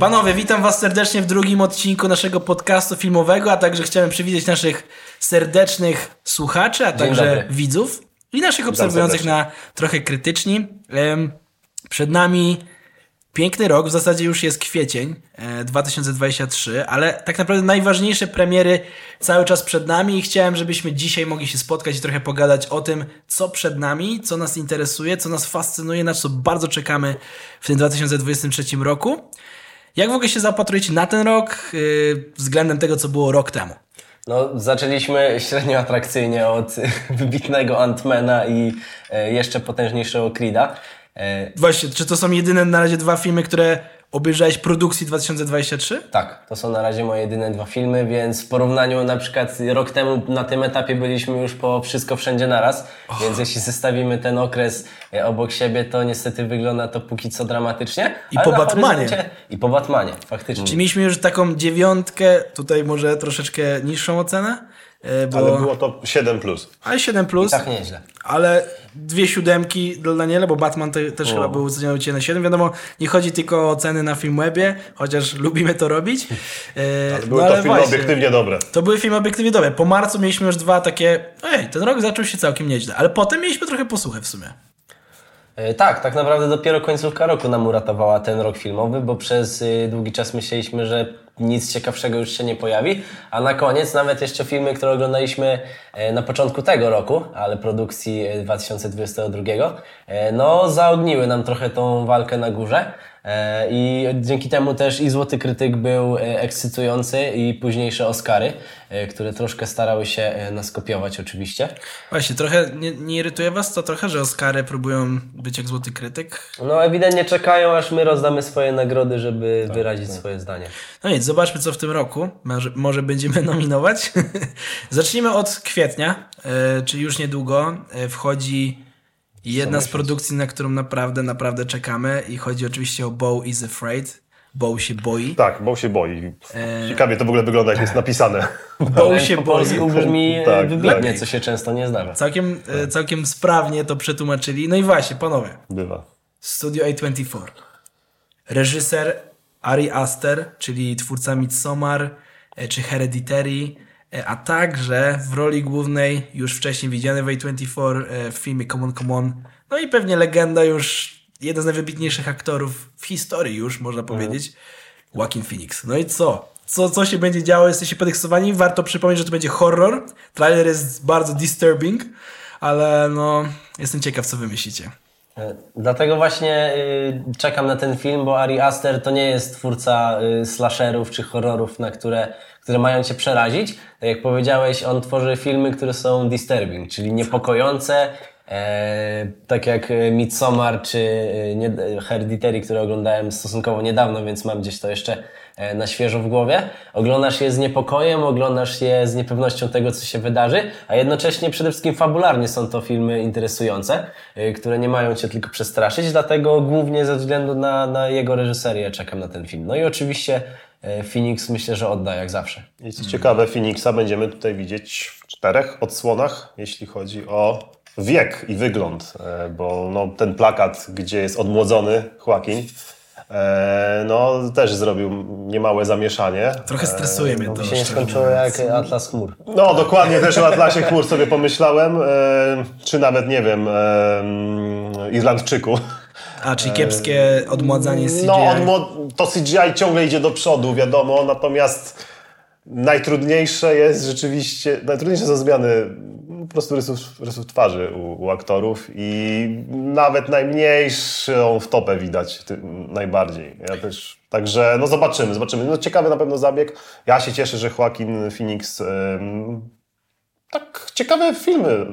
Panowie, witam Was serdecznie w drugim odcinku naszego podcastu filmowego, a także chciałem przywitać naszych serdecznych słuchaczy, a także widzów i naszych obserwujących na trochę krytyczni. Przed nami piękny rok, w zasadzie już jest kwiecień e, 2023, ale tak naprawdę najważniejsze premiery cały czas przed nami i chciałem, żebyśmy dzisiaj mogli się spotkać i trochę pogadać o tym, co przed nami, co nas interesuje, co nas fascynuje, na co bardzo czekamy w tym 2023 roku. Jak w ogóle się zaopatrujecie na ten rok yy, względem tego, co było rok temu? No, zaczęliśmy średnio atrakcyjnie od wybitnego Antmana i e, jeszcze potężniejszego Creeda. E, Właśnie, czy to są jedyne na razie dwa filmy, które obejrzałeś produkcji 2023? tak, to są na razie moje jedyne dwa filmy, więc w porównaniu na przykład rok temu na tym etapie byliśmy już po Wszystko Wszędzie Naraz, więc jeśli zestawimy ten okres e, obok siebie, to niestety wygląda to póki co dramatycznie. I po Batmanie. I po Batmanie, faktycznie. Czyli mieliśmy już taką dziewiątkę, tutaj może troszeczkę niższą ocenę, bo... Ale było to 7 plus. Ale 7 plus, Tak nieźle. ale dwie siódemki dla Daniela, bo Batman te, też chyba był oceniony na 7. Wiadomo, nie chodzi tylko o oceny na Filmwebie, chociaż lubimy to robić. E, Ale były no, to ale filmy właśnie, obiektywnie dobre. To były filmy obiektywnie dobre. Po marcu mieliśmy już dwa takie, ej, ten rok zaczął się całkiem nieźle, ale potem mieliśmy trochę posłuchę w sumie. E, Tak, tak naprawdę dopiero końcówka roku nam uratowała ten rok filmowy, bo przez y, długi czas myśleliśmy, że nic ciekawszego już się nie pojawi, a na koniec nawet jeszcze filmy, które oglądaliśmy e, na początku tego roku, ale produkcji e, 2022, e, no zaogniły nam trochę tą walkę na górze. E, I dzięki temu też i Złoty Krytyk był e, ekscytujący i późniejsze Oscary, e, które troszkę starały się nas kopiować oczywiście. Właśnie, trochę nie, nie irytuje Was to trochę, że Oscary próbują być jak złoty krytyk? No ewidentnie czekają, aż my rozdamy swoje nagrody, żeby wyrazić swoje zdanie. No nic, zobaczmy co w tym roku. Może, może będziemy nominować. Zacznijmy od kwietnia, czyli już niedługo e, jedna z produkcji, na którą naprawdę, naprawdę czekamy i chodzi oczywiście o Bo is Afraid. Bo się boi. Tak, bo się boi. E, Ciekawie to w ogóle wygląda, jak jest napisane. Bo się po boi. polsku brzmi Tak, tak, wybitnie, tak. co się często nie zdarza. Całkiem, e, całkiem sprawnie to przetłumaczyli. No i właśnie, panowie. Bywa. Studio A24. Reżyser Ari Aster, czyli twórca Midsommar e, czy Hereditary, e, a także w roli głównej już wcześniej widziany w A24 e, w filmie Come On, Come On. No i pewnie legenda już, jeden z najwybitniejszych aktorów w historii już, można powiedzieć, Joaquin Phoenix. No i co? Co, co się będzie działo? Jesteście podekscytowani? Warto przypomnieć, że to będzie horror. Trailer jest bardzo disturbing, ale no, jestem ciekaw, co wy myślicie. E, Dlatego właśnie y, czekam na ten film, bo Ari Aster to nie jest twórca y, slasherów czy horrorów, na które, które mają cię przerazić. Tak jak powiedziałeś, on tworzy filmy, które są disturbing, czyli niepokojące, e, tak jak e, Midsommar czy e, nie, Hereditary, które oglądałem stosunkowo niedawno, więc mam gdzieś to jeszcze e, na świeżo w głowie. Oglądasz je z niepokojem, oglądasz je z niepewnością tego, co się wydarzy, a jednocześnie przede wszystkim fabularnie są to filmy interesujące, które nie mają cię tylko przestraszyć, dlatego głównie ze względu na, na jego reżyserię czekam na ten film. No i oczywiście Phoenix myślę, że odda jak zawsze. I co ciekawe, Phoenixa będziemy tutaj widzieć w czterech odsłonach, jeśli chodzi o wiek i wygląd, e, bo no, ten plakat, gdzie jest odmłodzony Joaquin, e, no też zrobił niemałe zamieszanie. Trochę stresuje mnie to. To się nie skończyło jak Atlas Chmur. No, dokładnie też o Atlasie Chmur sobie pomyślałem, e, czy nawet, nie wiem, e, mm, Irlandczyku. A, czyli kiepskie odmładzanie CGI. No, to CGI ciągle idzie do przodu, wiadomo, natomiast najtrudniejsze jest rzeczywiście, najtrudniejsze są zmiany po prostu rysów, rysów twarzy u, u aktorów i nawet najmniejszą wtopę widać najbardziej. Ja też, także no zobaczymy, zobaczymy. No ciekawy na pewno zabieg. Ja się cieszę, że Joaquin Phoenix ym, tak ciekawe filmy,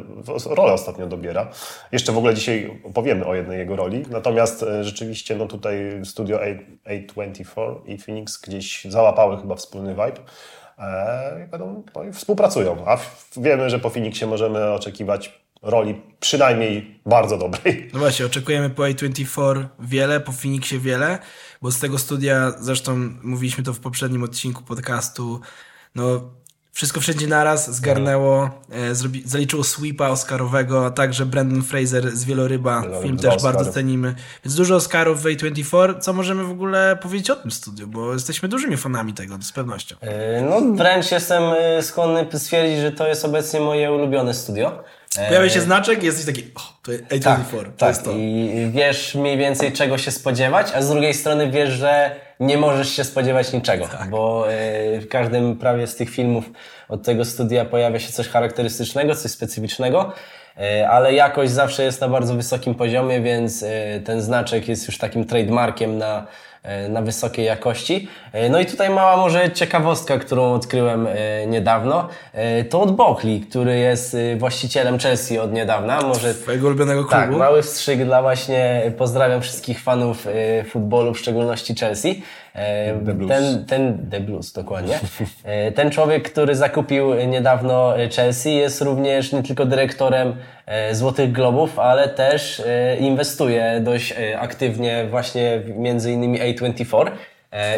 rolę ostatnio dobiera. Jeszcze w ogóle dzisiaj opowiemy o jednej jego roli. Natomiast e, rzeczywiście no tutaj studio A- A24 i Phoenix gdzieś załapały chyba wspólny vibe. E, i będą, no i współpracują. A wiemy, że po Phoenixie możemy oczekiwać roli przynajmniej bardzo dobrej. No właśnie, oczekujemy po A24 wiele, po Phoenixie wiele, bo z tego studia, zresztą mówiliśmy to w poprzednim odcinku podcastu, no Wszystko wszędzie naraz zgarnęło, e, zrobi, zaliczyło sweepa oscarowego, a także Brandon Fraser z Wieloryba, Wieloryb, film też bardzo Oscary. cenimy. Więc dużo Oscarów w A24, co możemy w ogóle powiedzieć o tym studiu, bo jesteśmy dużymi fanami tego, z pewnością. E, No wręcz jestem e, skłonny stwierdzić, że to jest obecnie moje ulubione studio. Pojawia się znaczek i jesteś taki, o, to jest A24, tak, to tak. jest to. I wiesz mniej więcej czego się spodziewać, a z drugiej strony wiesz, że nie możesz się spodziewać niczego, Tak. bo e, w każdym prawie z tych filmów od tego studia pojawia się coś charakterystycznego, coś specyficznego, e, ale jakość zawsze jest na bardzo wysokim poziomie, więc e, ten znaczek jest już takim trademarkiem na na wysokiej jakości. E, No i tutaj mała może ciekawostka, którą odkryłem e, niedawno. E, To od Bockley, który jest e, właścicielem Chelsea od niedawna. Może Twojego ulubionego klubu. tak, mały wstrzyk dla właśnie, pozdrawiam wszystkich fanów e, futbolu, w szczególności Chelsea. E, The Blues. Ten, ten, The Blues, dokładnie. E, ten człowiek, który zakupił niedawno Chelsea jest również nie tylko dyrektorem e, Złotych Globów, ale też e, inwestuje dość e, aktywnie właśnie między innymi A24 e,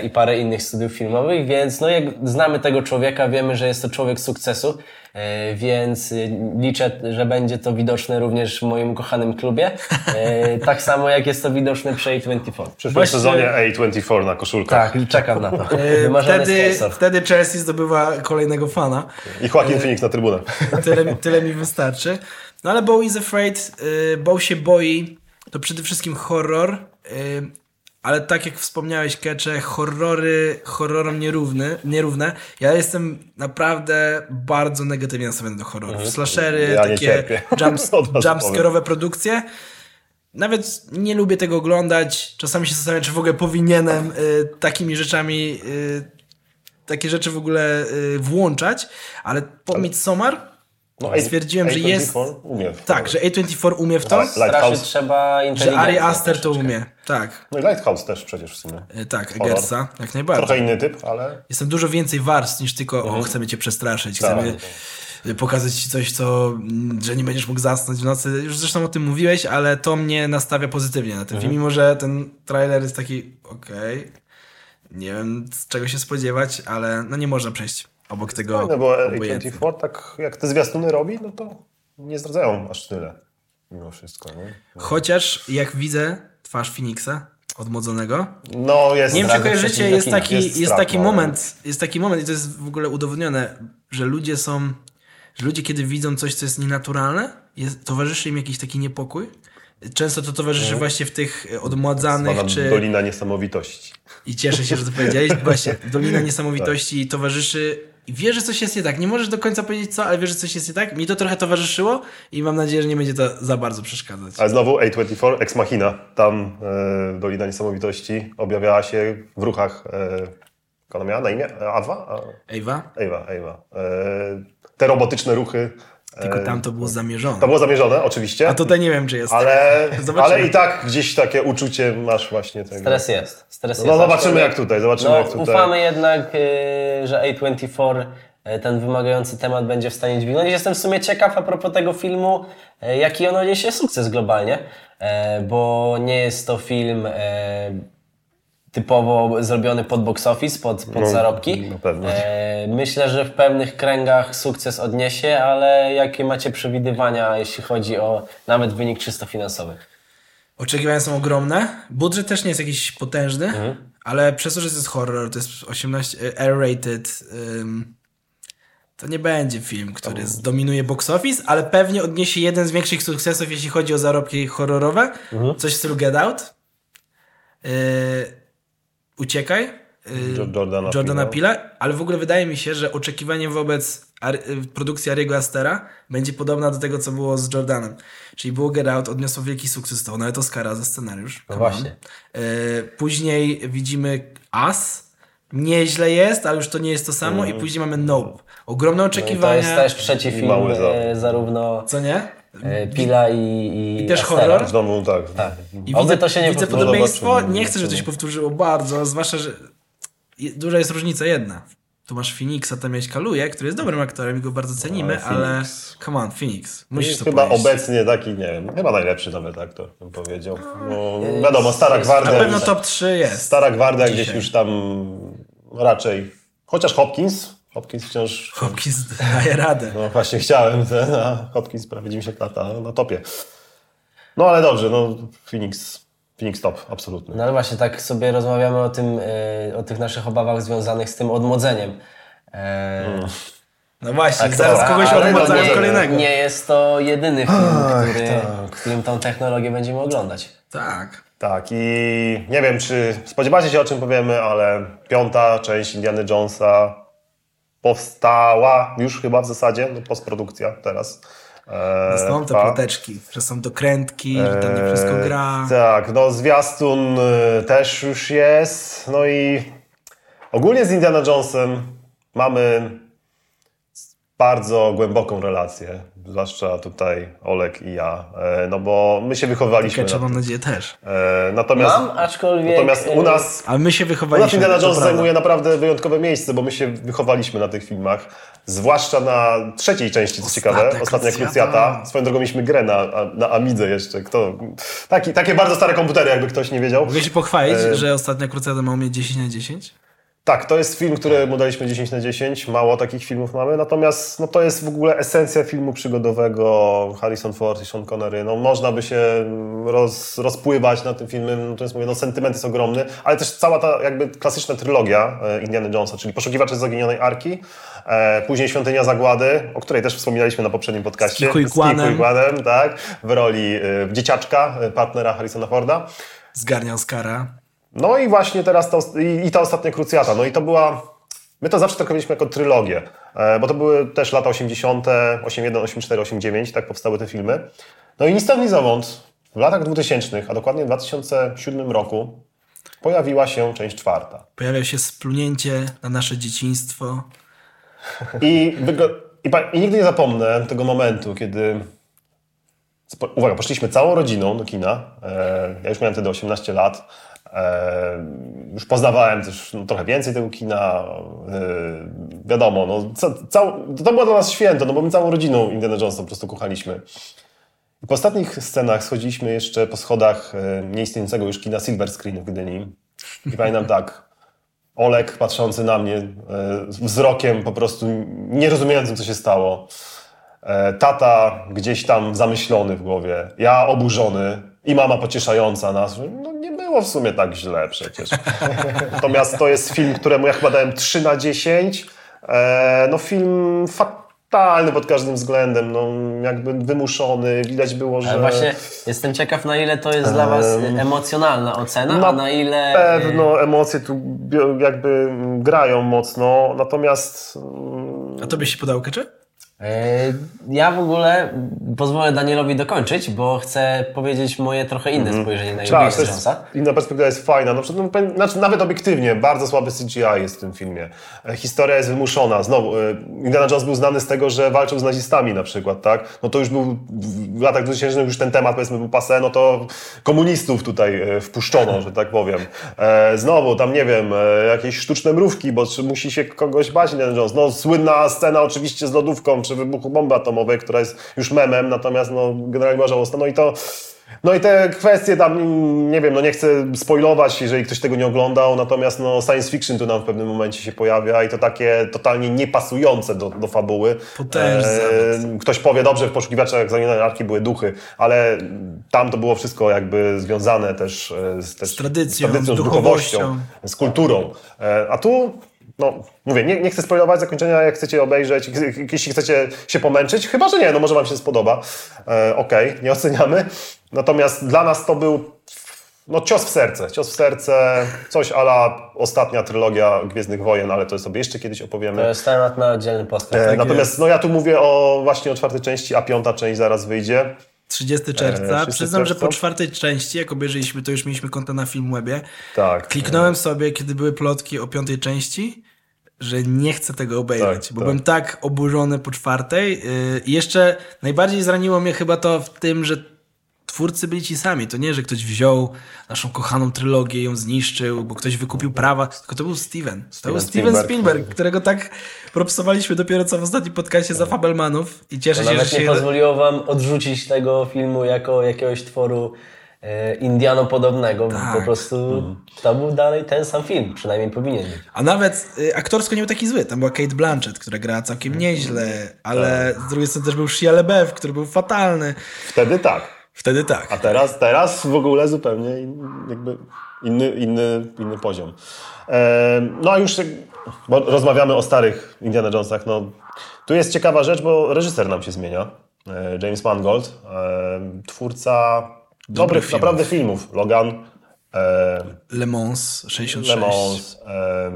i parę innych studiów filmowych, więc no jak znamy tego człowieka, wiemy, że jest to człowiek sukcesu, e, więc y, liczę, że będzie to widoczne również w moim kochanym klubie, e, tak samo jak jest to widoczne przy A24. W przyszłym Właściwie- sezonie A24 na koszulkach. Tak, czekam na to. E, Wtedy, wtedy Chelsea zdobywa kolejnego fana. I Joaquin Phoenix na trybunę. Tyle, tyle mi wystarczy. No ale Bo is Afraid, Bo się boi, to przede wszystkim horror, ale tak jak wspomniałeś, Kecze, horrory horrorom nierówny, nierówne. Ja jestem naprawdę bardzo negatywnie nastawiony do horrorów. Slashery, Mhm. Ja nie takie jumps, jumpscare'owe produkcje. Nawet nie lubię tego oglądać. Czasami się zastanawiam, czy w ogóle powinienem y, takimi rzeczami, y, takie rzeczy w ogóle y, włączać, ale po Midsommar No, stwierdziłem, że jest... Umie. Tak, że A24 umie w to, Light- Strasznie Lighthouse. trzeba że. Ari Aster to umie. Tak, No i Lighthouse też przecież w sumie. y, tak, Horror. Eggersa, jak najbardziej. Trochę inny typ, ale Jestem dużo więcej warstw niż tylko, o, chcemy cię przestraszyć, chcemy y, pokazać ci coś, co, że nie będziesz mógł zasnąć w nocy. Już zresztą o tym mówiłeś, ale to mnie nastawia pozytywnie na ten film, mimo że ten trailer jest taki, okej, nie wiem z czego się spodziewać, ale no nie można przejść obok tego no bo obojętnie. A24 tak jak te zwiastuny robi, no to nie zdradzają aż tyle. Mimo wszystko, nie? Chociaż jak widzę twarz Phoenixa odmłodzonego, No jest... Nie wiem, czy kojarzycie, jest taki, jest, strach, taki no. moment, jest taki moment i to jest w ogóle udowodnione, że ludzie są, że ludzie kiedy widzą coś, co jest nienaturalne, jest, towarzyszy im jakiś taki niepokój. Często to towarzyszy właśnie w tych e, odmładzanych, czy... Dolina Niesamowitości. I cieszę się, że to powiedziałeś. Właśnie, Dolina Niesamowitości towarzyszy i wiesz, że coś jest nie tak. Nie możesz do końca powiedzieć co, ale wiesz, że coś jest nie tak. Mi to trochę towarzyszyło i mam nadzieję, że nie będzie to za bardzo przeszkadzać. Ale znowu A24, Ex Machina. Tam e, Dolina Niesamowitości objawiała się w ruchach... E, jak ona miała na imię? Awa? Ewa? Ewa, Ewa. E, te robotyczne ruchy. E, Tylko tam to było zamierzone. To było zamierzone, oczywiście. A tutaj nie wiem, czy jest. Ale, ale i tak gdzieś takie uczucie masz właśnie tego. Stres jest. Stres No jest. zobaczymy jak tutaj, zobaczymy No, jak tutaj. ufamy jednak, y, że A24 y, ten wymagający temat będzie w stanie dźwignąć. Jestem w sumie ciekaw a propos tego filmu, jaki on odniesie sukces globalnie, e, bo nie jest to film e, typowo zrobiony pod box office, pod, pod No, zarobki. na pewno. E, Myślę, że w pewnych kręgach sukces odniesie, ale jakie macie przewidywania, jeśli chodzi o nawet wynik czysto finansowy? Oczekiwania są ogromne. Budżet też nie jest jakiś potężny, Mhm. ale przez to, że to jest horror, to jest 18 e, R-rated, ym, to nie będzie film, który zdominuje box office, ale pewnie odniesie jeden z większych sukcesów, jeśli chodzi o zarobki horrorowe. Mhm. Coś w stylu Get Out. Yy, Uciekaj. Jo- Jordana Jordana. Peele'a, ale w ogóle wydaje mi się, że oczekiwanie wobec y, produkcji Ariego Astera będzie podobna do tego, co było z Jordanem. Czyli było Get Out, odniosło wielki sukces, to nawet Oscara za scenariusz. No właśnie. Y, Później widzimy As. Nieźle jest, ale już to nie jest to samo. I później mamy Nope. Ogromne Mhm. No To oczekiwania. jest też trzeci film, mały zarówno Co nie? E, Pila i, i I też Astera. horror? W domu tak. Tak. I Oby widzę, to się nie widzę podobieństwo. Zobaczymy. Nie chcę, żeby to się powtórzyło bardzo, zwłaszcza, że duża jest różnica jedna. Tu masz Phoenixa, tam miałeś Kaluje, który jest dobrym aktorem i go bardzo cenimy, Ale ale, Phoenix. come on, Phoenix, musisz to Chyba powiedzieć. obecnie taki, nie wiem, chyba najlepszy nawet aktor, bym powiedział. No, wiadomo, Stara jest- Na Gwardia. pewno top 3 jest. Stara Gwardia gdzieś już tam raczej. Chociaż Hopkins. Hopkins wciąż... Hopkins daje radę. No właśnie chciałem, ten, a Hopkins prawie 90 lat na, na topie. No ale dobrze, no Phoenix, Phoenix top, absolutny. No ale właśnie tak sobie rozmawiamy o tym, e, o tych naszych obawach związanych z tym odmłodzeniem. E, No właśnie, Tak, zaraz dobra, kogoś odmładzają nie- kolejnego. Nie jest to jedyny film, który, tak. w którym tą technologię będziemy oglądać. Tak. Tak. i nie wiem, czy spodziewacie się o czym powiemy, ale piąta część Indiana Jonesa powstała już chyba w zasadzie, no, postprodukcja teraz. E, Są te ploteczki, że są dokrętki, że tam nie wszystko Eee, gra. Tak, no zwiastun y, też już jest. No i ogólnie z Indiana Jonesem mamy bardzo głęboką relację. Zwłaszcza tutaj Olek i ja. E, No bo my się wychowaliśmy. Na, mam nadzieję też. e, natomiast, Mam, aczkolwiek... natomiast u e, nas Ale my się u nas wychowaliśmy. Indiana Jones zajmuje naprawdę wyjątkowe miejsce, bo my się wychowaliśmy na tych filmach. Zwłaszcza na trzeciej części, co Ostatnia ciekawe, Ostatnia Krucjata. Krucjata. Swoją drogą mieliśmy grę na, na Amidze jeszcze. Kto, taki, takie bardzo stare komputery, jakby ktoś nie wiedział. Mogę się pochwalić, E, że ostatnia krucjata ma mieć 10 na 10? Tak, to jest film, który mu daliśmy 10 na 10. Mało takich filmów mamy. Natomiast no, to jest w ogóle esencja filmu przygodowego. Harrison Ford i Sean Connery. No, można by się roz, rozpływać na tym filmie. No, to jest, mówię, no, sentyment jest ogromny. Ale też cała ta jakby klasyczna trylogia e, Indiana Jonesa, czyli Poszukiwacze Zaginionej Arki, e, później Świątynia Zagłady, o której też wspominaliśmy na poprzednim podcaście. Kilku Iguanem. Kilku Iguanem, tak. W roli e, dzieciaczka, e, partnera Harrisona Forda. Zgarnia Oscara. No i właśnie teraz ta, os- i, i ta ostatnia krucjata. No i to była. My to zawsze traktowaliśmy jako trylogię, e, bo to były też lata 80., 81, 84, 89, tak powstały te filmy. No i ni stąd, ni zowąd, w latach 2000, a dokładnie w 2007 roku, pojawiła się część czwarta. Pojawia się splunięcie na nasze dzieciństwo. I, i, I nigdy nie zapomnę tego momentu, kiedy. Uwaga, poszliśmy całą rodziną do kina. E, ja już miałem wtedy 18 lat. Już poznawałem też no, trochę więcej tego kina. Wiadomo, no, ca, to było dla nas święto, no bo my całą rodziną Indiana Jonesa po prostu kochaliśmy. I po ostatnich scenach schodziliśmy jeszcze po schodach nieistniejącego już kina Silver Screen w Gdyni. I pamiętam tak, Olek patrzący na mnie wzrokiem po prostu nierozumiejącym, co się stało. E, tata gdzieś tam zamyślony w głowie. Ja oburzony. I mama pocieszająca nas. że No nie było w sumie tak źle przecież. Natomiast to jest film, któremu ja chyba dałem 3 na 10. E, no film fatalny pod każdym względem. No jakby wymuszony. Widać było, że... Ale właśnie jestem ciekaw, na ile to jest dla Was emocjonalna ocena, a na ile... Pewno emocje tu jakby grają mocno. Natomiast... A tobie się podało Kecze? E, Ja w ogóle pozwolę Danielowi dokończyć, bo chcę powiedzieć moje trochę inne spojrzenie na Tak, Indiana Jonesa. inna perspektywa jest fajna. No, no, znaczy, nawet obiektywnie, bardzo słaby CGI jest w tym filmie. E, Historia jest wymuszona. Znowu, e, Indiana Jones był znany z tego, że walczył z nazistami na przykład, tak? No to już był w latach 2000 już ten temat powiedzmy był passé, no to komunistów tutaj e, wpuszczono, że tak powiem. Znowu, tam nie wiem, jakieś sztuczne mrówki, bo czy musi się kogoś bać Indiana Jones. No słynna scena oczywiście z lodówką przy wybuchu bomby atomowej, która jest już memem, natomiast no generalnie była żałosna. No i to no i te kwestie tam, nie wiem, no nie chcę spoilować, jeżeli ktoś tego nie oglądał, natomiast no science fiction tu nam w pewnym momencie się pojawia i to takie totalnie niepasujące do, do fabuły. Potężny zawód. ktoś powie, dobrze, w poszukiwaczach zaginionej arki były duchy, ale tam to było wszystko jakby związane też e, z, też Z tradycją, z, z duchowością, duchowością. z kulturą. E, A tu, no mówię, nie, nie chcę spoilować zakończenia, jak chcecie obejrzeć, jeśli chcecie się pomęczyć, chyba, że nie, no może wam się spodoba. E, Okej, nie oceniamy. Natomiast dla nas to był no, cios w serce, cios w serce, coś ala ostatnia trylogia Gwiezdnych Wojen, ale to sobie jeszcze kiedyś opowiemy. To jest temat na oddzielny podcast. E, tak Natomiast no, ja tu mówię o właśnie o czwartej części, a piąta część zaraz wyjdzie. 30 czerwca. 30 Przyznam, że po czerwca. czwartej części, jak obejrzeliśmy, to już mieliśmy konta na Filmwebie. Tak. Kliknąłem sobie, kiedy były plotki o piątej części, że nie chcę tego obejrzeć, Tak, bo tak. byłem tak oburzony po czwartej. Yy, I jeszcze najbardziej zraniło mnie chyba to w tym, że twórcy byli ci sami. To nie, że ktoś wziął naszą kochaną trylogię, ją zniszczył, bo ktoś wykupił prawa, tylko to był Steven. to był Steven Spielberg. Spielberg, którego tak propsowaliśmy dopiero co w ostatnim podcaście za Fabelmanów i cieszę To się, że nawet nie się... pozwoliło Wam odrzucić tego filmu jako jakiegoś tworu Indianopodobnego. Tak. Po prostu to był dalej ten sam film, przynajmniej powinien być. A nawet y, aktorsko nie był taki zły. Tam była Kate Blanchett, która grała całkiem nieźle, ale z drugiej strony też był Shia LaBeouf, który był fatalny. Wtedy tak. Wtedy tak. A teraz, teraz w ogóle zupełnie jakby inny, inny, inny poziom. E, no a już bo rozmawiamy o starych Indiana Jonesach. No, tu jest ciekawa rzecz, bo reżyser nam się zmienia. E, James Mangold, e, twórca dobrych filmów. naprawdę filmów. Logan, e, Le Mans 66. Le Mans, e,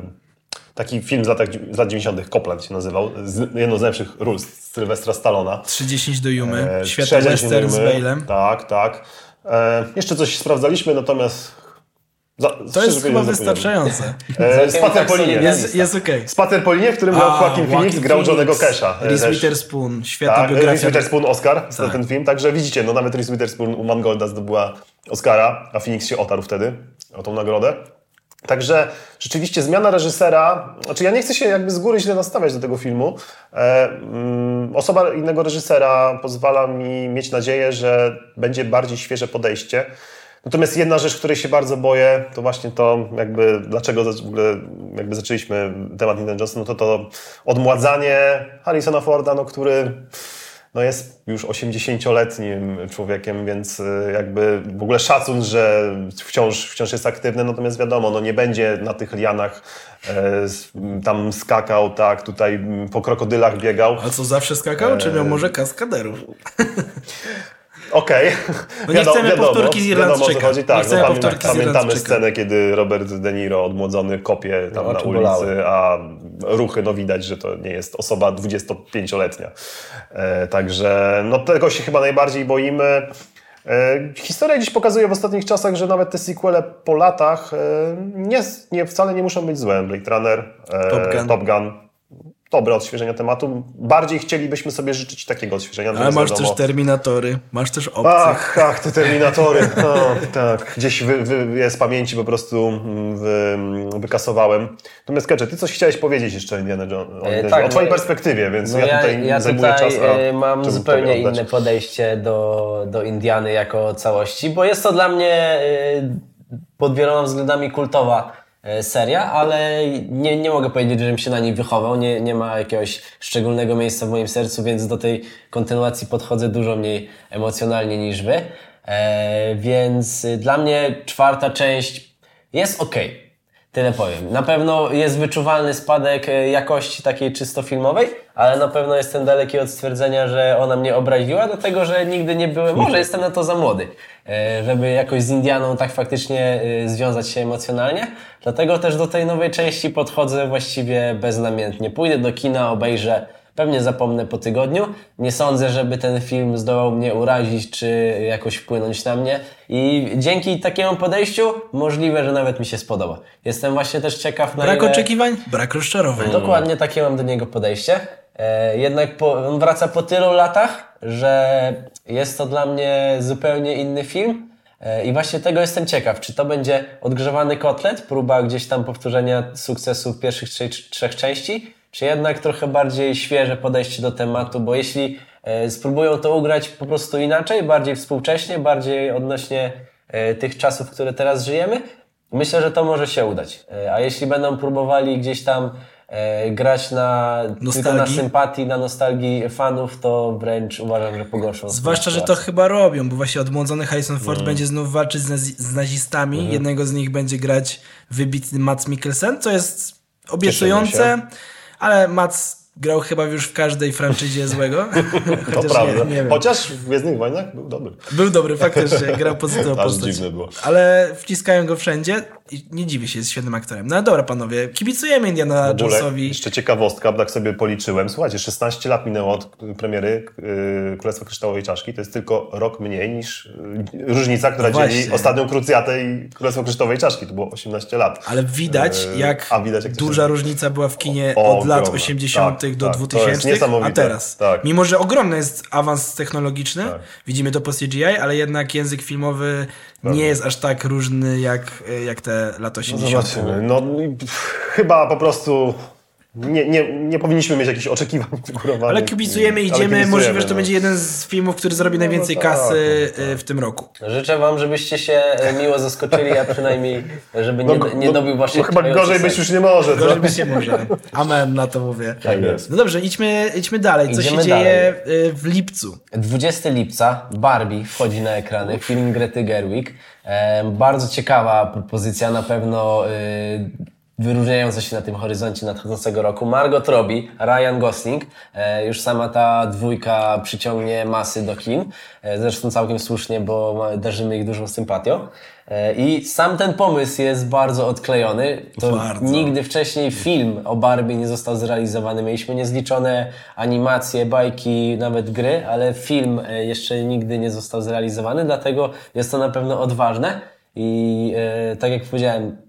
taki film z lat, z lat 90. Copland się nazywał. Z, jedną z najlepszych ról z Sylwestra Stallona. 30 do Jumy. E, Świetny western z. Bale'em. Tak, tak. E, jeszcze coś sprawdzaliśmy, natomiast... Za, To jest chyba wystarczające. E, Spacer po linie. Jest, jest okej. Spacer po linie, w którym grał Joaquin Phoenix, grał Johnego Casha. e, Reese. Witherspoon, świetna Tak, Reese biografia. Witherspoon Oscar za Tak. ten film, także widzicie, no nawet Reese Witherspoon u Mangolda zdobyła Oscara, a Phoenix się otarł wtedy o tą nagrodę. Także rzeczywiście zmiana reżysera, znaczy ja nie chcę się jakby z góry źle nastawiać do tego filmu. E, mm, osoba innego reżysera pozwala mi mieć nadzieję, że będzie bardziej świeże podejście. Natomiast jedna rzecz, której się bardzo boję, to właśnie to jakby, dlaczego w ogóle jakby zaczęliśmy temat Indiana Jonesa, no to to odmładzanie Harrisona Forda, no który no jest już 80-letnim człowiekiem, więc y, jakby w ogóle szacun, że wciąż, wciąż jest aktywny, natomiast wiadomo, no nie będzie na tych lianach e, tam skakał, tak, tutaj po krokodylach biegał. A co, zawsze skakał? Czy E, miał może kaskaderów? Okej. Bo nie chcemy powtórki z wiadomo, o co Irlandczyka. chodzi. Nie Tak, chcemy no, powtórki z pamiętamy scenę, kiedy Robert De Niro odmłodzony kopie tam No, na ulicy, bolały. a ruchy, no widać, że to nie jest osoba 25-letnia. E, także no tego się chyba najbardziej boimy. E, historia dziś pokazuje w ostatnich czasach, że nawet te sequele po latach e, nie, nie, wcale nie muszą być złe. Blade Runner, e, Top Gun. Top Gun. Dobre odświeżenia tematu. Bardziej chcielibyśmy sobie życzyć takiego odświeżenia. Ale masz wiadomo- też Terminatory, masz też obcych. Ach, ach, te terminatory. No, tak, gdzieś wy, wy, je z pamięci po prostu mm, wy, wykasowałem. Natomiast Kecze, ty coś chciałeś powiedzieć jeszcze Indiana Jones, o, Indiana tak, o twojej no- perspektywie, więc No ja ja, tutaj ja zajmuję tutaj czas, a e, mam zupełnie inne podejście do, do Indiany jako całości, bo jest to dla mnie e, pod wieloma względami kultowa e, seria, ale nie, nie mogę powiedzieć, żebym się na niej wychował, nie, nie ma jakiegoś szczególnego miejsca w moim sercu, więc do tej kontynuacji podchodzę dużo mniej emocjonalnie niż wy. E, więc dla mnie czwarta część jest okej. Tyle powiem. Na pewno jest wyczuwalny spadek e, jakości takiej czysto filmowej, ale na pewno jestem daleki od stwierdzenia, że ona mnie obraziła, dlatego że nigdy nie byłem, może jestem na to za młody, e, żeby jakoś z Indianą tak faktycznie e, związać się emocjonalnie. Dlatego też do tej nowej części podchodzę właściwie beznamiętnie. Pójdę do kina, obejrzę, pewnie zapomnę po tygodniu. Nie sądzę, żeby ten film zdołał mnie urazić, czy jakoś wpłynąć na mnie. I dzięki takiemu podejściu możliwe, że nawet mi się spodoba. Jestem właśnie też ciekaw na Brak ile... oczekiwań, brak rozczarowań. Dokładnie takie mam do niego podejście. E, jednak po, on wraca po tylu latach, że jest to dla mnie zupełnie inny film. E, I właśnie tego jestem ciekaw, czy to będzie odgrzewany kotlet, próba gdzieś tam powtórzenia sukcesu pierwszych trzech, trzech części, czy jednak trochę bardziej świeże podejście do tematu, bo jeśli e, spróbują to ugrać po prostu inaczej, bardziej współcześnie, bardziej odnośnie e, tych czasów, które teraz żyjemy, Myślę, że to może się udać. E, A jeśli będą próbowali gdzieś tam grać na, tylko na Nostalgii? sympatii, na nostalgii fanów, to wręcz uważam, że pogorszą. Zwłaszcza, że to chyba robią, bo właśnie odmłodzony Harrison Ford Mm. będzie znów walczyć z, nazi- z nazistami. Mhm. Jednego z nich będzie grać wybitny Mats Mikkelsen, co jest obiecujące, się. Ale Mats grał chyba już w każdej franczyzie złego. To Chociaż prawda. Nie, nie wiem. Chociaż w Gwiezdnych Wojnach był dobry. Był dobry, faktycznie, grał pozytywną postać. dziwne było. Ale wciskają go wszędzie nie dziwię się, jest świetnym aktorem. No dobra, panowie, kibicujemy Indiana ogóle, Jonesowi. jeszcze ciekawostka, tak sobie policzyłem. Słuchajcie, 16 lat minęło od premiery yy, Królestwa Kryształowej Czaszki. To jest tylko rok mniej niż yy, różnica, która No dzieli ostatnią Krucjatę i Królestwo Kryształowej Czaszki. To było 18 lat. Ale widać, Yy, jak, widać, jak się- duża różnica była w kinie O, od lat ogromna. 80. Tak, do tak. To jest 2000, a teraz. Tak. Mimo, że ogromny jest awans technologiczny, Tak. widzimy to po CGI, ale jednak język filmowy nie jest aż tak różny jak, jak te lata 80. Zobaczymy. No pff, chyba po prostu nie, nie, nie powinniśmy mieć jakichś oczekiwań wygórowanych. Ale kibicujemy, Ale idziemy. kibicujemy, Możliwe, że to no. będzie jeden z filmów, który zrobi najwięcej tak, kasy no y, w tym roku. Życzę wam, żebyście się e, miło zaskoczyli, a przynajmniej, żeby nie, nie dobił waszych no chyba gorzej być już nie może. Gorzej być nie może. Amen na to mówię. Tak jest. No dobrze, idźmy, idźmy dalej. Co Idziemy się dzieje y, w lipcu? 20 lipca Barbie wchodzi na ekrany, film Grety Gerwig. E, bardzo ciekawa propozycja, na pewno e, wyróżniająca się na tym horyzoncie nadchodzącego roku. Margot Robbie, Ryan Gosling. E, już sama ta dwójka przyciągnie masy do kin. E, zresztą całkiem słusznie, bo darzymy ich dużą sympatią. E, I sam ten pomysł jest bardzo odklejony. To Bardzo. nigdy wcześniej film o Barbie nie został zrealizowany. Mieliśmy niezliczone animacje, bajki, nawet gry, ale film jeszcze nigdy nie został zrealizowany, dlatego jest to na pewno odważne i tak jak powiedziałem,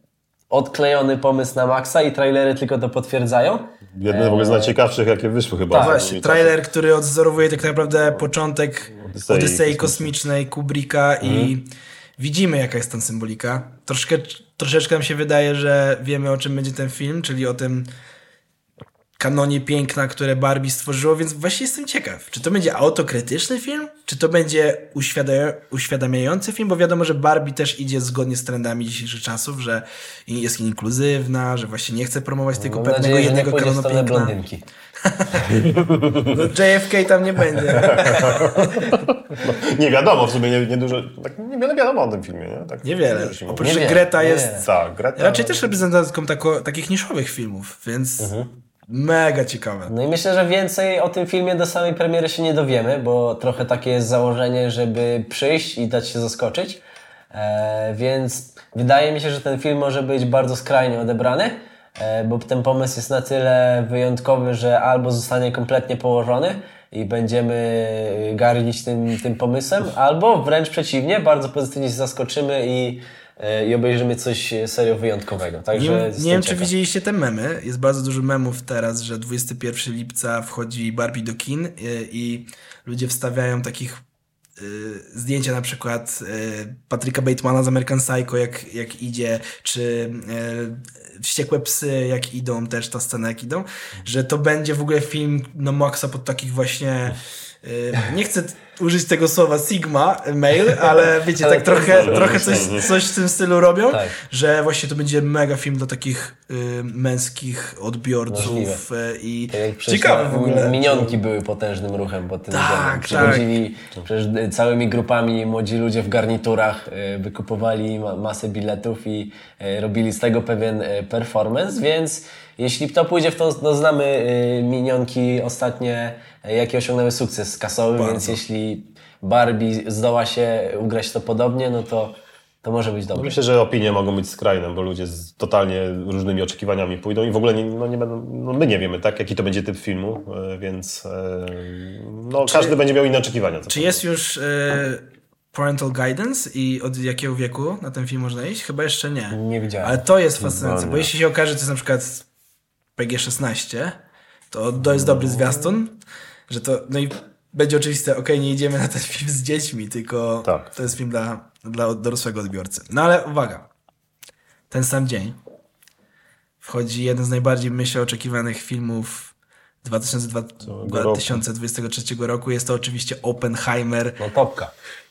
odklejony pomysł na maksa i trailery tylko to potwierdzają. Jedne w ogóle z najciekawszych, jakie wyszły chyba. Tak. Właśnie, trailer, który odzorowuje tak naprawdę początek Odysei Odysei kosmicznej Kubricka i widzimy jaka jest tam symbolika. Troszkę, troszeczkę nam się wydaje, że wiemy o czym będzie ten film, czyli o tym kanonie piękna, które Barbie stworzyło, więc właśnie jestem ciekaw, czy to będzie autokrytyczny film, czy to będzie uświadamia- uświadamiający film, bo wiadomo, że Barbie też idzie zgodnie z trendami dzisiejszych czasów, że jest inkluzywna, że właśnie nie chce promować tylko Mam pewnego nadzieję, nie jednego kanonu piękna. blondynki. No, JFK tam nie będzie. Nie wiadomo, w sumie nie, nie dużo, tak niewiele wiadomo o tym filmie, nie? Tak, Niewiele. się Oprócz, Nie że Greta nie jest wiem. Tak, Greta. raczej też reprezentantką tako, takich niszowych filmów, więc mega ciekawe. No i myślę, że więcej o tym filmie do samej premiery się nie dowiemy, bo trochę takie jest założenie, żeby przyjść i dać się zaskoczyć. E, więc wydaje mi się, że ten film może być bardzo skrajnie odebrany, e, bo ten pomysł jest na tyle wyjątkowy, że albo zostanie kompletnie położony i będziemy gardzić tym, tym pomysłem, albo wręcz przeciwnie, bardzo pozytywnie się zaskoczymy i, i obejrzymy coś serio wyjątkowego. Także Nie, nie wiem, czy widzieliście te memy. Jest bardzo dużo memów teraz, że 21 lipca wchodzi Barbie do kin i, i ludzie wstawiają takich y, zdjęcia na przykład y, Patryka Batemana z American Psycho, jak, jak idzie, czy y, Wściekłe Psy, jak idą, też ta scena, jak idą, że to będzie w ogóle film no maksa pod takich właśnie nie chcę użyć tego słowa Sigma mail, ale wiecie, Ale tak trochę, trochę coś, coś w tym stylu robią, Tak. że właśnie to będzie mega film dla takich y, męskich odbiorców y, i Tak ciekawe w ogóle. Minionki były potężnym ruchem pod tym Tak, względem. tak. Przecież y, całymi grupami młodzi ludzie w garniturach, y, wykupowali ma- masę biletów i y, robili z tego pewien y, performance, więc jeśli to pójdzie w tą, no znamy y, minionki ostatnie, y, jaki osiągnęły sukces kasowy, Bardzo. więc jeśli Barbie zdoła się ugrać to podobnie, no to, to może być dobre. Myślę, że opinie mogą być skrajne, bo ludzie z totalnie różnymi oczekiwaniami pójdą i w ogóle nie, no nie będą, no my nie wiemy, tak, jaki to będzie typ filmu, e, więc no, każdy będzie miał inne oczekiwania. co Czy jest już y, parental guidance i od jakiego wieku na ten film można iść? Chyba jeszcze nie. Nie widziałem. Ale to jest fascynujące, nie. bo jeśli się okaże, że to jest na przykład PG-16, to jest dobry zwiastun, że to, no i będzie oczywiste, okej, nie idziemy na ten film z dziećmi, tylko Tak. to jest film dla, dla dorosłego odbiorcy. No ale uwaga, ten sam dzień wchodzi jeden z najbardziej, myślę, oczekiwanych filmów 2002, roku. 2023 roku. Jest to oczywiście Oppenheimer No topka.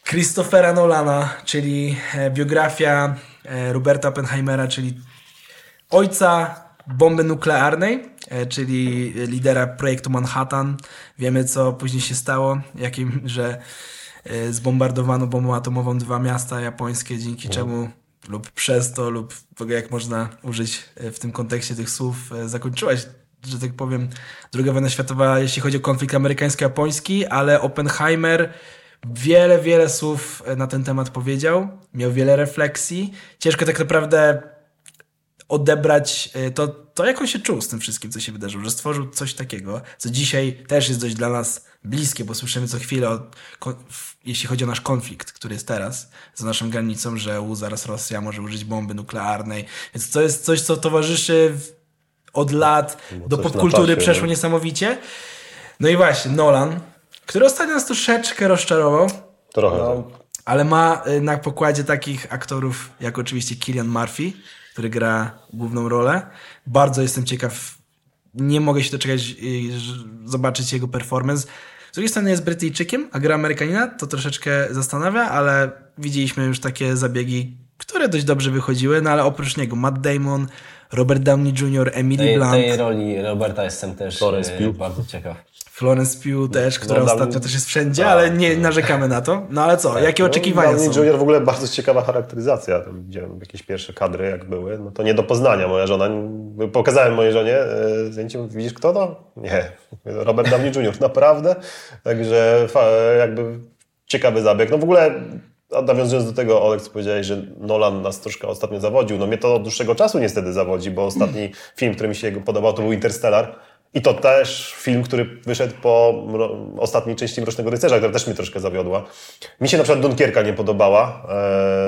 Christophera Nolana, czyli e, biografia e, Roberta Oppenheimera, czyli ojca bomby nuklearnej, e, czyli lidera projektu Manhattan. Wiemy, co później się stało, jakim, że e, zbombardowano bombą atomową dwa miasta japońskie, dzięki czemu lub przez to, lub w ogóle jak można użyć e, w tym kontekście tych słów, zakończyła się, że tak powiem, druga wojna światowa, jeśli chodzi o konflikt amerykańsko-japoński, ale Oppenheimer wiele, wiele słów na ten temat powiedział, miał wiele refleksji. Ciężko tak naprawdę odebrać e, to, to, jak on się czuł z tym wszystkim, co się wydarzyło, że stworzył coś takiego, co dzisiaj też jest dość dla nas bliskie, bo słyszymy co chwilę, o, jeśli chodzi o nasz konflikt, który jest teraz za naszą granicą, że u, zaraz Rosja może użyć bomby nuklearnej. Więc to jest coś, co towarzyszy od lat do coś na popkultury przeszło nie? niesamowicie. No i właśnie, Nolan, który ostatnio nas troszeczkę rozczarował, Trochę. No, tak. ale ma y, na pokładzie takich aktorów jak oczywiście Killian Murphy, który gra główną rolę. Bardzo jestem ciekaw, nie mogę się doczekać y, zobaczyć jego performance. Z drugiej strony jest Brytyjczykiem, a gra Amerykanina to troszeczkę zastanawia, ale widzieliśmy już takie zabiegi, które dość dobrze wychodziły, no ale oprócz niego Matt Damon, Robert Downey Jr., Emily Tej, Blunt, tej roli Roberta jestem też e, Pugh. bardzo ciekaw. Florence Pugh też, która No, ostatnio też jest wszędzie, Tak, ale nie narzekamy na to. No ale co, jakie oczekiwania Downey są? Junior w ogóle bardzo ciekawa charakteryzacja. Tam widziałem jakieś pierwsze kadry, jak były. No to nie do poznania. Moja żona, pokazałem mojej żonie e, zdjęcie, widzisz kto to? Nie. Robert Downey Jr. Naprawdę? Także jakby ciekawy zabieg. No w ogóle a nawiązując do tego, Olek, co powiedziałeś, że Nolan nas troszkę ostatnio zawodził. No mnie to od dłuższego czasu niestety zawodzi, bo ostatni film, który mi się podobał, to był Interstellar. I to też film, który wyszedł po mro- ostatniej części Mrocznego Rycerza, która też mnie troszkę zawiodła. Mi się na przykład Dunkierka nie podobała.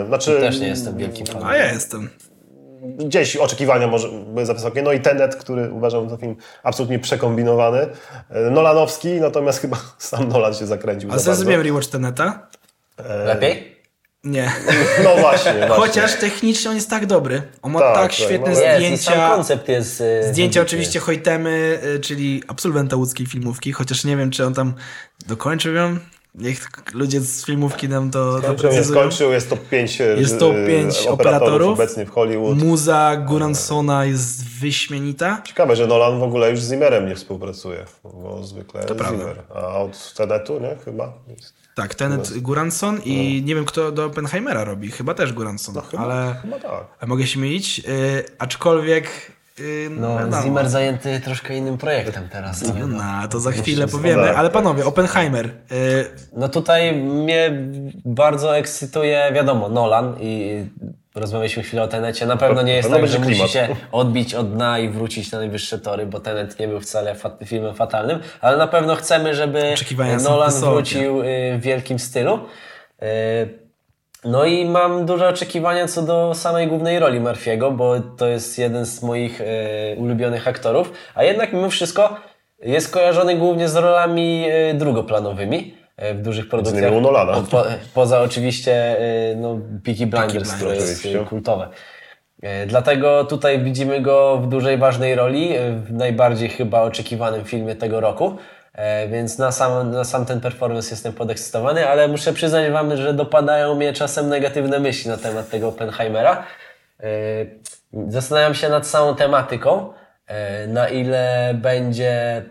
Eee, znaczy, Też nie jestem wielkim fanem. A ja jestem. gdzieś oczekiwania może były za wysokie. No i Tenet, który uważam za film absolutnie przekombinowany. E, Nolanowski, natomiast chyba sam Nolan się zakręcił A za bardzo. zrobiłem rewatch Teneta? Lepiej? Nie. No właśnie, właśnie. Chociaż technicznie on jest tak dobry. On ma Tak, tak, tak, świetne no. Jest, i sam zdjęcia. koncept jest... e, Zdjęcia oczywiście Hojtemy, y, czyli absolwenta łódzkiej filmówki, chociaż nie wiem, czy on tam dokończył ją. Niech ludzie z filmówki nam to, to Skończył, nie skończył, jest top 5, Jest top pięć operatorów. obecnie w Hollywood. Muza Guransona jest wyśmienita. Ciekawe, że Nolan w ogóle już z Zimmerem nie współpracuje, bo zwykle jest prawda. Zimmer. A od Tenetu, nie? Chyba. Tak, Tenet Guranson i nie wiem, kto do Oppenheimera robi. Chyba też Guranson, No, chyba, ale chyba tak. mogę się mylić. Y, aczkolwiek... y, No, wiadomo. Zimmer zajęty troszkę innym projektem teraz. No, to za chwilę powiemy. tak, Ale panowie, Oppenheimer. Y, No tutaj mnie bardzo ekscytuje, wiadomo, Nolan i rozmawialiśmy chwilę o Tenecie. Na pewno nie jest Pewno tak, że musi klimat. się odbić od dna i wrócić na najwyższe tory, bo Tenet nie był wcale fat filmem fatalnym, ale na pewno chcemy, żeby są Nolan wrócił y, w wielkim stylu. Y, No i mam duże oczekiwania co do samej głównej roli Murphy'ego, bo to jest jeden z moich ulubionych aktorów, a jednak mimo wszystko jest kojarzony głównie z rolami drugoplanowymi w dużych produkcjach. u Nolana. Po, po, poza oczywiście y, no, Peaky Blinders, Blinders, które jest oczywiście. kultowe. Y, Dlatego tutaj widzimy go w dużej, ważnej roli, w najbardziej chyba oczekiwanym filmie tego roku. E, Więc na sam, na sam ten performance jestem podekscytowany, ale muszę przyznać Wam, że dopadają mnie czasem negatywne myśli na temat tego Oppenheimera. E, Zastanawiam się nad samą tematyką, e, na ile będzie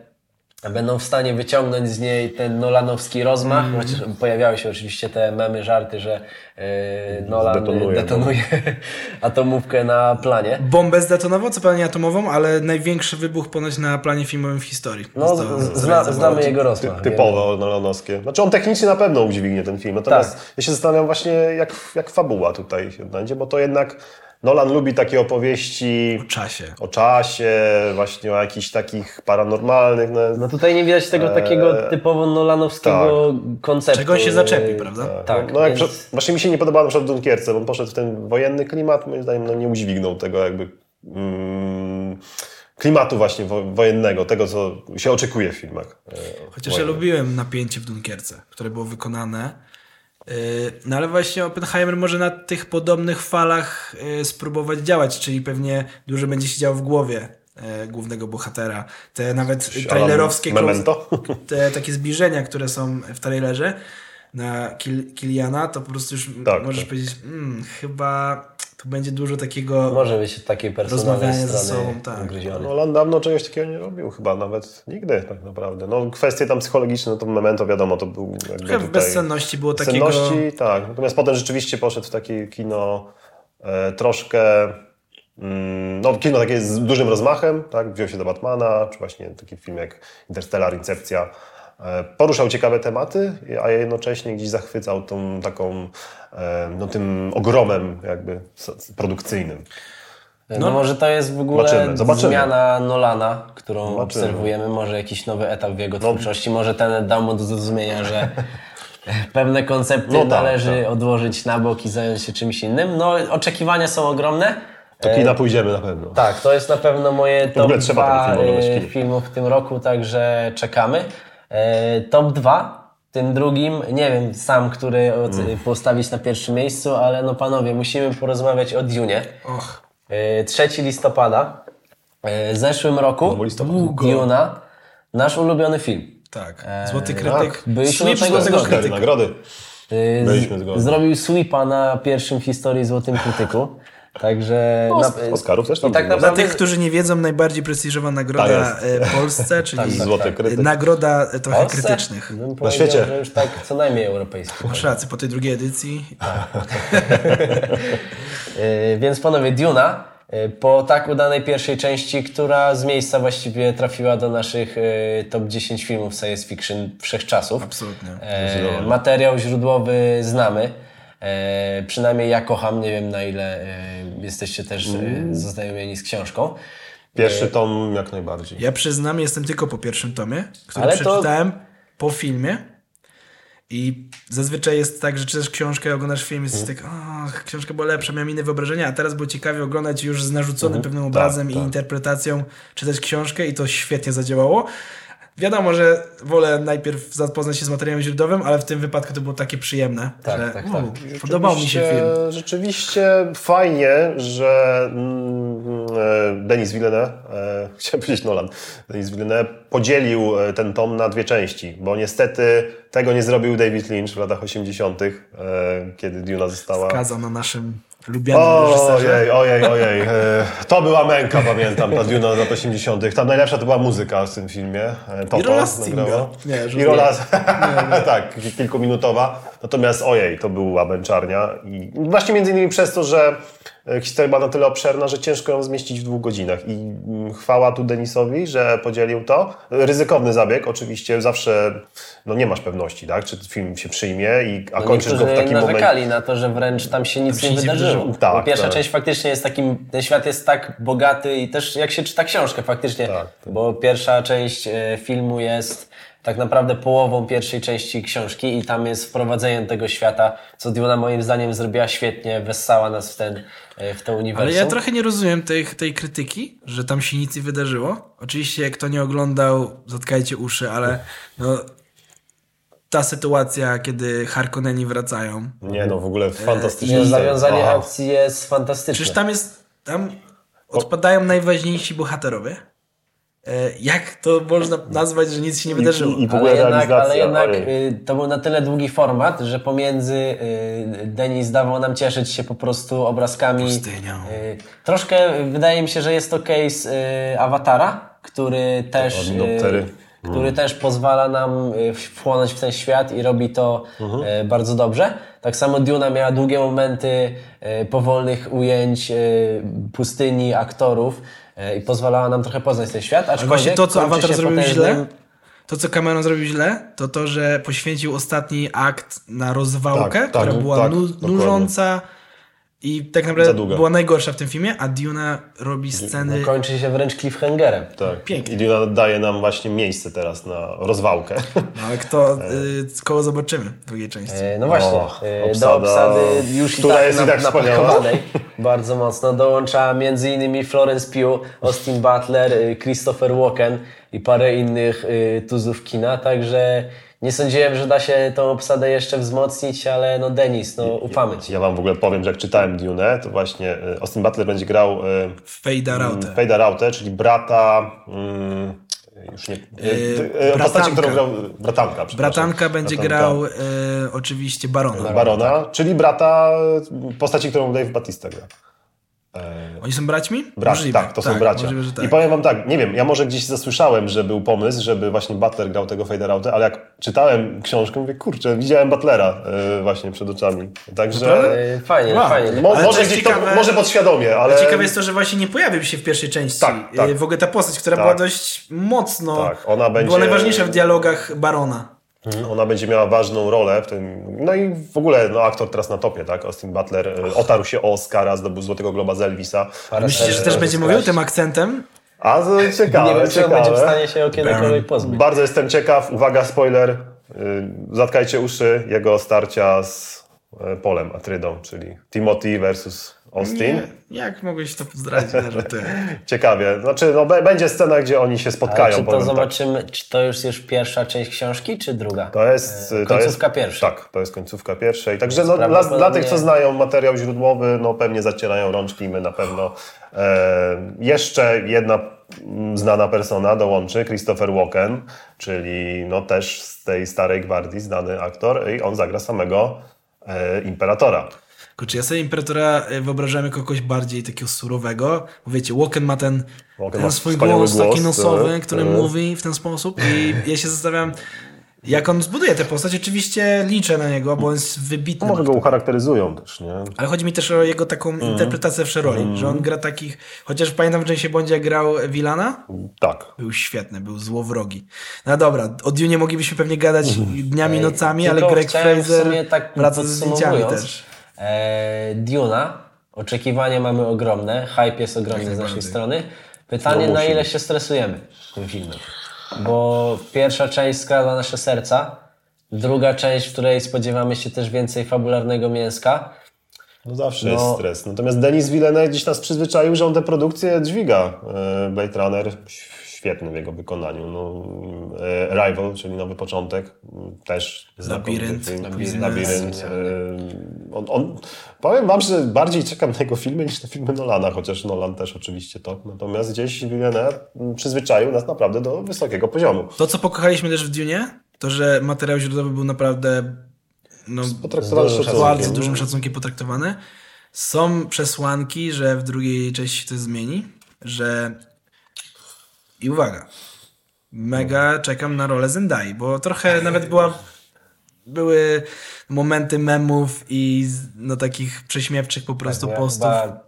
będą w stanie wyciągnąć z niej ten nolanowski rozmach, Mm. chociaż pojawiały się oczywiście te memy, żarty, że e, Nolan Zdetonuje. detonuje, atomówkę na planie. bombę zdetonował, co pewnie atomową, ale największy wybuch ponoć na planie filmowym w historii. No, zna, znamy jego Ty, rozmach. typowo nolanowskie. Znaczy on technicznie na pewno udźwignie ten film. Natomiast Tak. ja się zastanawiam właśnie, jak, jak fabuła tutaj się odnajdzie, bo to jednak Nolan lubi takie opowieści W czasie. o czasie, właśnie o jakichś takich paranormalnych. No, No tutaj nie widać tego takiego typowo nolanowskiego konceptu. Czego on się zaczepi, prawda? Tak, no, jak więc- przed- właśnie mi się nie podobało na przykład w Dunkierce, bo on poszedł w ten wojenny klimat, moim zdaniem no, nie udźwignął tego jakby mm, klimatu właśnie wo, wojennego, tego co się oczekuje w filmach. e, Chociaż ja wojennych. lubiłem napięcie w Dunkierce, które było wykonane. Yy, No ale właśnie Oppenheimer może na tych podobnych falach yy, spróbować działać, czyli pewnie dużo będzie się działo w głowie yy, głównego bohatera. Te nawet trailerowskie te takie zbliżenia, które są w trailerze na Kil Kiliana, to po prostu już Tak, możesz tak. powiedzieć, mm, chyba tu będzie dużo takiego Może być takiej personalnej ze sobą, tak. ugryziony. Nolan dawno czegoś takiego nie robił, chyba nawet nigdy tak naprawdę. No kwestie tam psychologiczne, no to Memento wiadomo, to był jakby trochę w tutaj... bezsenności było takiego... Cenności, tak. Natomiast potem rzeczywiście poszedł w takie kino e, troszkę. Mm, no, kino takie z dużym rozmachem, tak? Wziął się do Batmana, czy właśnie taki film jak Interstellar, Incepcja. E, poruszał ciekawe tematy, a jednocześnie gdzieś zachwycał tą taką, e, no, tym ogromem jakby produkcyjnym. No, może to jest w ogóle Zobaczymy, zobaczymy. zmiana Nolana, którą Zobaczymy. obserwujemy, może jakiś nowy etap w No. jego twórczości, może ten dał mu do zrozumienia, że pewne koncepty No tak, należy tak. odłożyć na bok i zająć się czymś innym. No oczekiwania są ogromne. Do kina pójdziemy na pewno. Tak, to jest na pewno moje top ogóle trzeba 2 tego filmu oglądać w e, kinie. filmów w tym roku, także czekamy. E, Top 2, tym drugim, nie wiem sam, który Mm. postawić na pierwszym miejscu, ale no panowie, musimy porozmawiać o Dune. Och, E, 3 listopada. E, W zeszłym roku. Duna, nasz ulubiony film. Tak. Złoty krytyk. tak. Byliśmy do tego zgodni. Nagrody. Byliśmy zgodni. Zrobił sweepa na pierwszym historii Złotym Krytyku. Także... Os- na- Oscarów też tam tak było. Dla naprawdę... tych, którzy nie wiedzą, najbardziej prestiżowa nagroda Tak e, w Polsce, czyli Złoty krytyk. nagroda e, trochę Polsce? krytycznych. Bym powiedział, świecie. że już tak co najmniej europejski. Rację, po tej drugiej edycji. Yy, Więc panowie, Duna, yy, po tak udanej pierwszej części, która z miejsca właściwie trafiła do naszych top 10 filmów science fiction wszechczasów. Absolutnie. E, materiał źródłowy znamy. E, przynajmniej ja kocham, nie wiem na ile e, jesteście też Mm. e, zaznajomieni z książką. Pierwszy tom jak najbardziej. Ja przyznam, jestem tylko po pierwszym tomie, który Ale to- przeczytałem po filmie. I zazwyczaj jest tak, że czytasz książkę, oglądasz film i jesteś tak, ach, książka była lepsza, miałem inne wyobrażenia, a teraz było ciekawie oglądać już z narzuconym pewnym obrazem i tak. interpretacją, czytać książkę i to świetnie zadziałało. Wiadomo, że wolę najpierw zapoznać się z materiałem źródłowym, ale w tym wypadku to było takie przyjemne, Tak, że tak, u, tak. podobał mi się film. Rzeczywiście- fajnie, że mm, e, Denis Villeneuve, e, chciałem powiedzieć Nolan, Denis Villeneuve podzielił e, ten tom na dwie części, bo niestety tego nie zrobił David Lynch w latach 80., e, kiedy Duna została... Kazał na naszym lubianym reżyserze. Ojej, ojej, ojej. E, To była męka, pamiętam, ta Duna lat 80. Tam najlepsza to była muzyka w tym filmie. E, Toto I rola Stinga. Nie, I rola, tak, kilkuminutowa. Natomiast ojej, to była męczarnia. I właśnie między innymi przez to, że historia była na tyle obszerna, że ciężko ją zmieścić w dwóch godzinach. I mm, chwała tu Denisowi, że podzielił to. Ryzykowny zabieg, oczywiście zawsze no nie masz pewności, tak? czy film się przyjmie, i, a No kończysz go w takim momencie. na to, że wręcz tam się nic się nie wydarzyło. Tak, Bo pierwsza tak. część faktycznie jest takim, ten świat jest tak bogaty i też jak się czyta książkę faktycznie, Tak, bo pierwsza część e, filmu jest tak naprawdę połową pierwszej części książki i tam jest wprowadzenie tego świata, co Duna moim zdaniem zrobiła świetnie, wessała nas w ten, e, w to uniwersum. Ale ja trochę nie rozumiem tej, tej krytyki, że tam się nic nie wydarzyło. Oczywiście, kto nie oglądał, zatkajcie uszy, ale no, ta sytuacja, kiedy Harkonneni wracają. Nie no, w ogóle fantastycznie. Nie, zawiązanie Aha. akcji jest fantastyczne. Przecież tam jest, tam odpadają najważniejsi bohaterowie. E, Jak to można nazwać, że nic się nie wydarzyło? I, i w Ale ogóle jednak, realizacja. ale jednak y, to był na tyle długi format, że pomiędzy y, Denis dawał nam cieszyć się po prostu obrazkami. Pustynią. Y, troszkę wydaje mi się, że jest to case Awatara, który też, y, który też pozwala nam wchłonąć w ten świat i robi to y, bardzo dobrze. Tak samo Duna miała długie momenty powolnych ujęć pustyni, aktorów i pozwalała nam trochę poznać ten świat. Ale właśnie to, co Avatar się zrobił potężnym- źle, to, co Cameron zrobił źle, to to, że poświęcił ostatni akt na rozwałkę, Tak, tak, która była tak, nu- dokładnie. nużąca i tak naprawdę była najgorsza w tym filmie, a Duna robi sceny... No, kończy się wręcz cliffhangerem. Tak. Pięknie. I Duna daje nam właśnie miejsce teraz na rozwałkę. No, ale kto, y, koło zobaczymy w drugiej części. E, No właśnie, O, e, obsada, do obsady już która i tak jest i na, tak wspaniała. napakowanej bardzo mocno dołącza m.in. Florence Pugh, Austin Butler, e, Christopher Walken i parę innych e, tuzów kina, także nie sądziłem, że da się tą obsadę jeszcze wzmocnić, ale no Denis, no ufamy Ci. Ja wam w ogóle powiem, że jak czytałem Dune, to właśnie e, Austin Butler będzie grał Fejda Rautę. Fejda Rautę, czyli brata... Mm, już nie... E, postaci, którą grał... Bratanka, przepraszam. Bratanka będzie Bratanka. grał oczywiście Barona. Barona, czyli brata postaci, którą Dave Batista gra. Oni są braćmi? Brat, Możliwe. tak, to są bracia. Możliwe, tak. I powiem wam tak, nie wiem, ja może gdzieś zasłyszałem, że był pomysł, żeby właśnie Butler grał tego Fader Out'a, ale jak czytałem książkę, mówię, kurczę, widziałem Butlera y, właśnie przed oczami. Także E, Fajnie, Wow. fajnie. mo, może gdzieś ciekawe- to, może podświadomie, ale... Ciekawe jest to, że właśnie nie pojawił się w pierwszej części. Tak, tak. Y, W ogóle ta postać, która Tak. była dość mocno. Tak, ona będzie- Była najważniejsza w dialogach Barona. Ona będzie miała ważną rolę w tym. No i w ogóle no, aktor teraz na topie, tak? Austin Butler y, otarł się o Oscara, zdobył Złotego Globa z Elvisa. Myślicie, że też będzie rozkraść. mówił tym akcentem? A to ciekawe, Nie wiem, czy będzie w stanie się kiedykolwiek pozbyć. Bardzo jestem ciekaw, uwaga, spoiler. y, Zatkajcie uszy jego starcia z y, Polem Atrydą, czyli Timothy versus Austin. Nie, jak mogłeś to zdradzić? że ty? Ciekawie. Znaczy, no, będzie scena, gdzie oni się Ale spotkają. czy to powiem tak. zobaczymy, czy to już jest pierwsza część książki, czy druga? To jest, E, to końcówka jest, pierwsza. Tak, to jest końcówka pierwszej. Także no, dla, dla tych, co znają materiał źródłowy, no pewnie zacierają rączki, my na pewno. E, jeszcze jedna mm, znana persona dołączy, Christopher Walken, czyli no też z tej starej gwardii znany aktor i on zagra samego e, Imperatora. Kurczę, ja sobie Imperatora e, wyobrażałem jako kogoś bardziej takiego surowego. Bo wiecie, Walken ma ten, Walken ten ma swój głos, taki nosowy, tak, który tak. mówi w ten sposób i ja się zastanawiam, jak on zbuduje tę postać. Oczywiście liczę na niego, bo on jest wybitny. Może go ucharakteryzują też, nie? Ale chodzi mi też o jego taką Mhm. interpretację w roli, że on gra takich... Chociaż pamiętam, w Jamesie Bondzie grał Wilana, Tak. był świetny, był złowrogi. No dobra, o Dune moglibyśmy pewnie gadać dniami, Ej, nocami, ale Greg Fraser tak wraca ze zdjęciami też. E, Duna, oczekiwania mamy ogromne, hype jest ogromny z naszej strony. Pytanie, No, na ile się stresujemy tym filmem? Bo pierwsza część skradła nasze serca, druga część, w której spodziewamy się też więcej fabularnego mięska. No zawsze No. jest stres. Natomiast Denis Villeneuve gdzieś nas przyzwyczaił, że on tę produkcję dźwiga. E, Blade Runner świetny w jego wykonaniu. No, e, Rival, czyli Nowy Początek, też Labirynt. film. Labirynt. E, On, on, powiem wam, że bardziej czekam na jego filmy niż na filmy Nolana, chociaż Nolan też oczywiście to. Natomiast gdzieś Villeneuve m, przyzwyczaił nas naprawdę do wysokiego poziomu. To, co pokochaliśmy też w Dune, to, że materiał źródłowy był naprawdę no, Z bardzo dużym szacunkiem potraktowany. Są przesłanki, że w drugiej części się to zmieni, że i uwaga, mega czekam na rolę Zendai, bo trochę nawet była były momenty memów i no takich prześmiewczych po prostu Była postów. chyba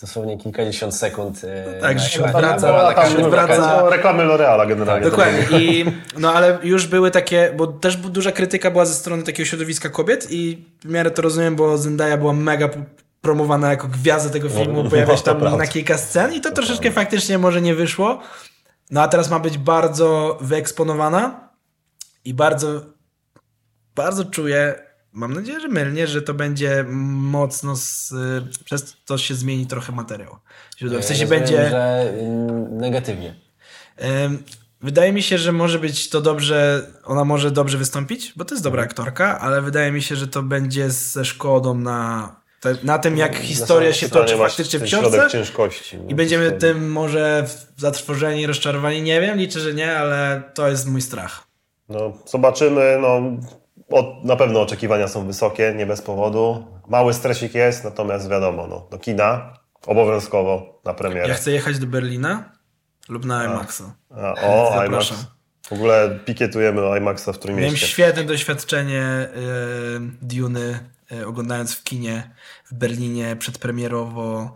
Dosłownie kilkadziesiąt sekund. e, Tak, że się odwraca, tak minuta odwraca. No, reklamy L'Oreala generalnie. Dokładnie. I, no ale już były takie, bo też duża krytyka była ze strony takiego środowiska kobiet i w miarę to rozumiem, bo Zendaya była mega promowana jako gwiazda tego filmu, no, pojawia się tam na kilka scen i to troszeczkę faktycznie może nie wyszło. No a teraz ma być bardzo wyeksponowana i bardzo, bardzo czuję, mam nadzieję, że mylnie, że to będzie mocno, z, przez to się zmieni trochę materiał. Źródło. W sensie Rozumiem, będzie... że mm, negatywnie. Wydaje mi się, że może być to dobrze, ona może dobrze wystąpić, bo to jest dobra aktorka, ale wydaje mi się, że to będzie ze szkodą na, te, na tym, jak historia się toczy faktycznie w książce ciężkości. no, i będziemy tym może zatrwożeni, rozczarowani. Nie wiem, liczę, że nie, ale to jest mój strach. No, zobaczymy. No, od, na pewno oczekiwania są wysokie, nie bez powodu. Mały stresik jest, natomiast wiadomo, no, do kina obowiązkowo na premierę. Ja chcę jechać do Berlina lub na IMAXa. A, o, IMAX. W ogóle pikietujemy IMAXa w którym Miałem świetne doświadczenie y, Duny oglądając w kinie w Berlinie przedpremierowo.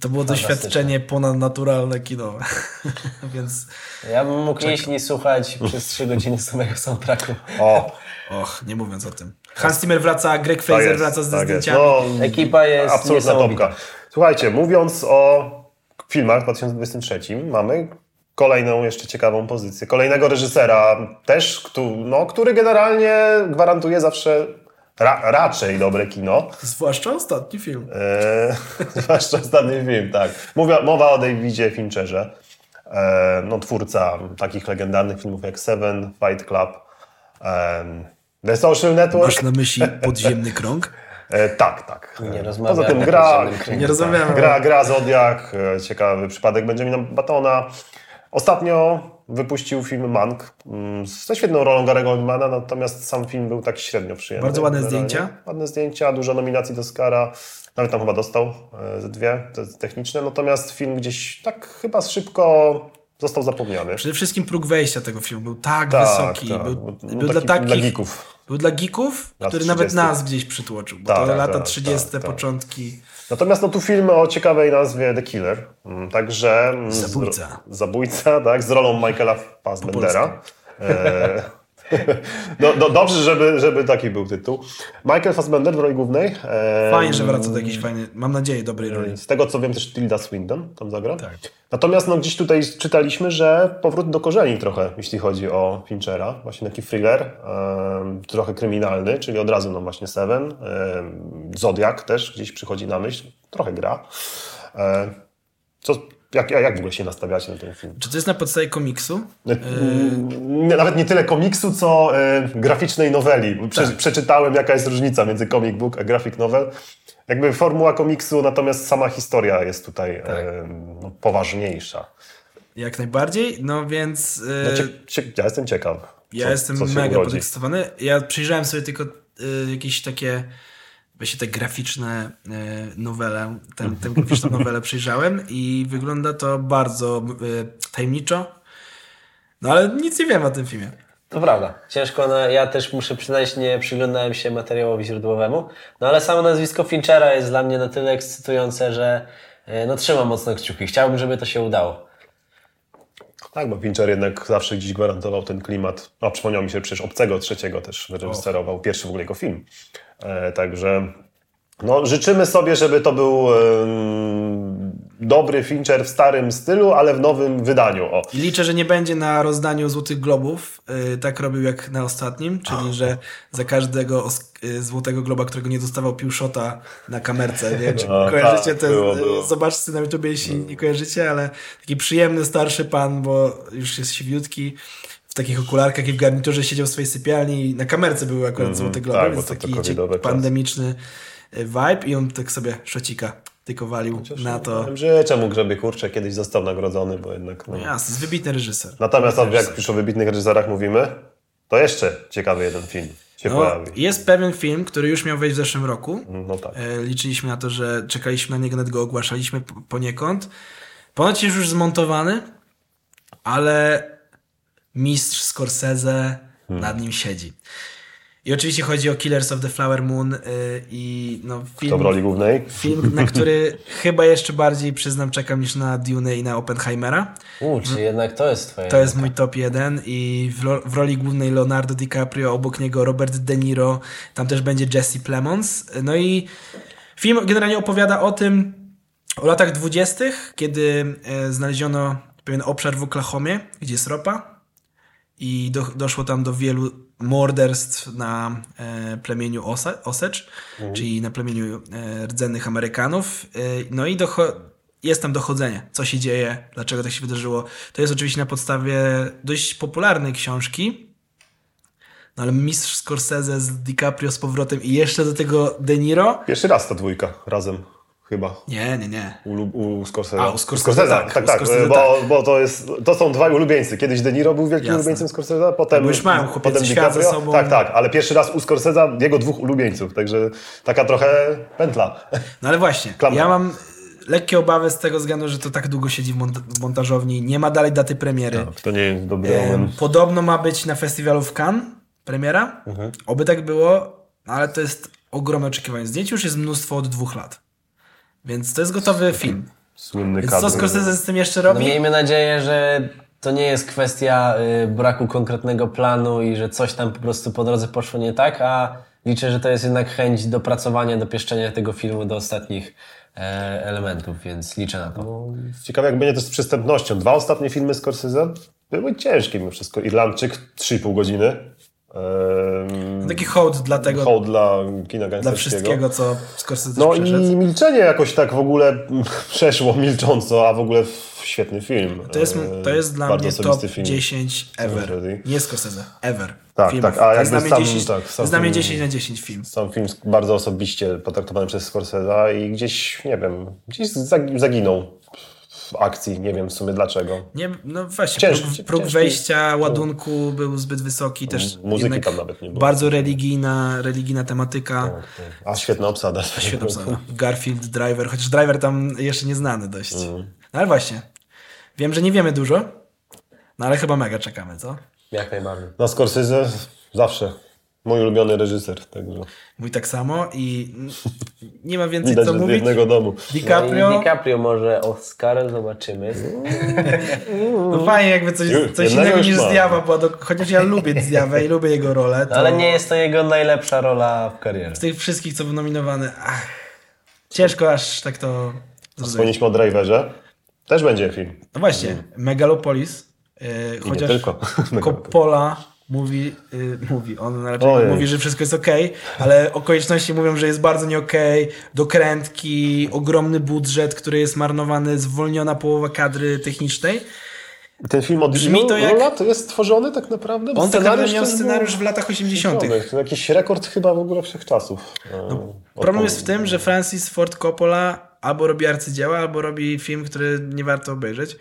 To było doświadczenie ponadnaturalne kinowe. Więc Ja bym mógł iść i słuchać przez 3 godziny samego soundtracku. O, och, nie mówiąc o tym. Hans Zimmer wraca, Greg tak Fraser jest, wraca ze tak jest. zdjęciami. No, Ekipa jest absolutna topka. Słuchajcie, mówiąc o filmach w 2023, mamy kolejną jeszcze ciekawą pozycję. Kolejnego reżysera też, kto, no, który generalnie gwarantuje zawsze ra, raczej dobre kino. Zwłaszcza ostatni film. E, zwłaszcza ostatni film, tak. Mówię, mowa o Davidzie Fincherze, e, no, twórca takich legendarnych filmów jak Seven, Fight Club, em, The Social Network. Masz na myśli podziemny krąg? E, tak, tak. Nie E, rozmawiamy Poza tym gra, kręgu. Nie rozmawiamy. tak, gra, gra Zodiak, e, ciekawy przypadek Benjamina Batona. Ostatnio wypuścił film Mank mm, ze świetną rolą Gary'ego Oldmana, natomiast sam film był tak średnio przyjemny. Bardzo ładne generalnie. zdjęcia. Ładne zdjęcia, dużo nominacji do Oscara. Nawet tam chyba dostał e, ze dwie, te techniczne. Natomiast film gdzieś tak chyba szybko został zapomniany. Przede wszystkim próg wejścia tego filmu był tak, Tak, wysoki. tak. Był, No, był dla taki- takich... dla geeków. Był dla geeków, Lat który nawet 30. nas gdzieś przytłoczył. Bo Tak, to lata tak, 30., tak, tak. początki. Natomiast no tu film o ciekawej nazwie The Killer. Mm, Także. mm, z- Zabójca. Zabójca, tak, z rolą Michaela Fassbendera. E, no, no, dobrze, żeby, żeby taki był tytuł. Michael Fassbender w roli głównej. Fajnie, że wraca do jakiejś fajnej, mam nadzieję, dobrej roli. Z tego co wiem, też Tilda Swinton tam zagra. Tak. Natomiast no, gdzieś tutaj czytaliśmy, że powrót do korzeni trochę, jeśli chodzi o Finchera. Właśnie taki thriller, trochę kryminalny, czyli od razu no właśnie Seven. Zodiak też gdzieś przychodzi na myśl. Trochę gra. E, co, jak, jak w ogóle się nastawiacie na ten film? Czy to jest na podstawie komiksu? Nawet nie tyle komiksu, co e, graficznej noweli. Prze, Tak. Przeczytałem, jaka jest różnica między comic book a graphic novel. Jakby formuła komiksu, natomiast sama historia jest tutaj Tak. e, no, poważniejsza. Jak najbardziej, no więc No, ja jestem ciekaw. ja co- jestem co mega urodzi. podekscytowany. Ja przyjrzałem sobie tylko jakieś takie właśnie te graficzne e, nowele, tę, tę graficzną nowelę przyjrzałem i wygląda to bardzo e, tajemniczo. No ale nic nie wiem o tym filmie. To prawda. Ciężko, na, ja też muszę przyznać, nie przyglądałem się materiałowi źródłowemu, no ale samo nazwisko Finchera jest dla mnie na tyle ekscytujące, że e, no trzymam mocno kciuki. Chciałbym, żeby to się udało. Tak, bo Fincher jednak zawsze gdzieś gwarantował ten klimat. A przypomniał mi się przecież Obcego trzeciego też reżyserował, pierwszy w ogóle jego film. E, także no, życzymy sobie, żeby to był em, dobry Fincher w starym stylu, ale w nowym wydaniu. O. Liczę, że nie będzie na rozdaniu Złotych Globów y, tak robił jak na ostatnim, czyli że za każdego Złotego Globa, którego nie dostawał pił shota na kamerce. Nie? Czy No, kojarzycie tak, ten, było, było. zobaczcie na YouTube, jeśli nie kojarzycie, ale taki przyjemny starszy pan, bo już jest siwiutki, w takich okularkach i w garniturze siedział w swojej sypialni i na kamerce były akurat Złote Globy, tak, więc taki pandemiczny y, vibe i on tak sobie szocika tylko walił na to. Życzę mu, żeby kurczę kiedyś został nagrodzony, bo jednak... No. Jasne, jest wybitny reżyser. Natomiast no, jak już o wybitnych reżyserach mówimy, to jeszcze ciekawy jeden film No, jest pewien film, który już miał wejść w zeszłym roku. No tak. E, Liczyliśmy na to, że czekaliśmy na niego, nawet go ogłaszaliśmy poniekąd. Ponoć jest już zmontowany, ale mistrz Scorsese nad nim siedzi. I oczywiście chodzi o Killers of the Flower Moon y, i no, To w film, roli głównej. film, na który chyba jeszcze bardziej przyznam czekam niż na Dune i na Oppenheimera. U, czy jednak to jest twoje... To jest mój top 1 i w, ro- w roli głównej Leonardo DiCaprio, obok niego Robert De Niro, tam też będzie Jesse Plemons. No i film generalnie opowiada o tym, o latach dwudziestych, kiedy e, znaleziono pewien obszar w Oklahomie, gdzie jest ropa i do, doszło tam do wielu morderstw na e, plemieniu Osa, Osage, czyli na plemieniu e, rdzennych Amerykanów. E, no i jest tam dochodzenie, co się dzieje, dlaczego tak się wydarzyło. To jest oczywiście na podstawie dość popularnej książki, no ale mistrz Scorsese z DiCaprio z powrotem i jeszcze do tego De Niro. Pierwszy raz ta dwójka razem chyba. Nie, nie, nie. U, u Scorsese. A, u Scorsese, tak, tak, u tak, Scorsese, bo, bo to, jest, to są dwaj ulubieńcy. Kiedyś De Niro był wielkim Jasne. ulubieńcem Scorsese, potem, Bo już mają potem świat sobą. Tak, tak, ale pierwszy raz u Scorsese jego dwóch ulubieńców, także taka trochę pętla. No ale właśnie, Klamra. ja mam lekkie obawy z tego względu, że to tak długo siedzi w, mont- w montażowni, nie ma dalej daty premiery. To nie jest dobry omen. Podobno ma być na festiwalu w Cannes premiera. Mhm. Oby tak było, ale to jest ogromne oczekiwanie. Zdjęć już jest mnóstwo od dwóch lat. Więc to jest gotowy film. Słynny Więc kadr. co Scorsese z tym jeszcze No robi? miejmy nadzieję, że to nie jest kwestia y, braku konkretnego planu i że coś tam po prostu po drodze poszło nie tak, a liczę, że to jest jednak chęć dopracowania, dopieszczenia tego filmu do ostatnich e, elementów, więc liczę na to. Ciekawe jak będzie też z przystępnością. Dwa ostatnie filmy Scorsese były ciężkie mimo wszystko. Irlandczyk 3,5 godziny. Ehm, Taki hołd dla tego, hołd dla kina dla gangsterskiego. wszystkiego, co Scorsese No przeszedł. i milczenie jakoś tak w ogóle przeszło milcząco, a w ogóle f- świetny film. To jest, to jest dla bardzo mnie top film. 10 ever. Really? Nie Scorsese, ever. Tak, Filmów. tak, a jakby dla sam- 10, tak, sam dla film- 10 na 10 film. Sam film bardzo osobiście potraktowany przez Scorsese'a i gdzieś, nie wiem, gdzieś zag- zaginął w akcji. Nie wiem w sumie dlaczego. Nie, no właśnie, próg, próg wejścia ładunku był zbyt wysoki, też Muzyki tam nawet nie było. bardzo religijna, religijna tematyka. A świetna obsada. Świetna obsada. Garfield, Driver, chociaż Driver tam jeszcze nieznany dość. Mm. No ale właśnie, wiem, że nie wiemy dużo, no ale chyba mega czekamy, co? Jak najbardziej. Na Scorsese zawsze. Mój ulubiony reżyser. Także Mój tak samo i nie ma więcej widać, co że z mówić. jednego domu. DiCaprio, No DiCaprio może Oscar, zobaczymy. no fajnie jakby coś, coś innego niż. Zjawa, bo to, chociaż ja lubię Zjawę i lubię jego rolę, to Ale nie jest to jego najlepsza rola w karierze. z tych wszystkich, co były nominowane, ach, ciężko aż tak to zrozumieć. Wspomnieliśmy o Driverze. Też będzie film. No właśnie, Megalopolis, yy, Mm. I nie chociaż tylko. Coppola mówi, yy, mówi, on raczej Ojej. mówi, że wszystko jest ok, ale okoliczności mówią, że jest bardzo nie okej, dokrętki, ogromny budżet, który jest marnowany, zwolniona połowa kadry technicznej. Ten film od Brzmi to jak- lat jest stworzony tak naprawdę? On tak naprawdę miał też był scenariusz w latach 80. stworzony. To Jakiś rekord chyba w ogóle wszechczasów. No, Problem jest w tym, że Francis Ford Coppola albo robi arcydzieła, albo robi film, który nie warto obejrzeć.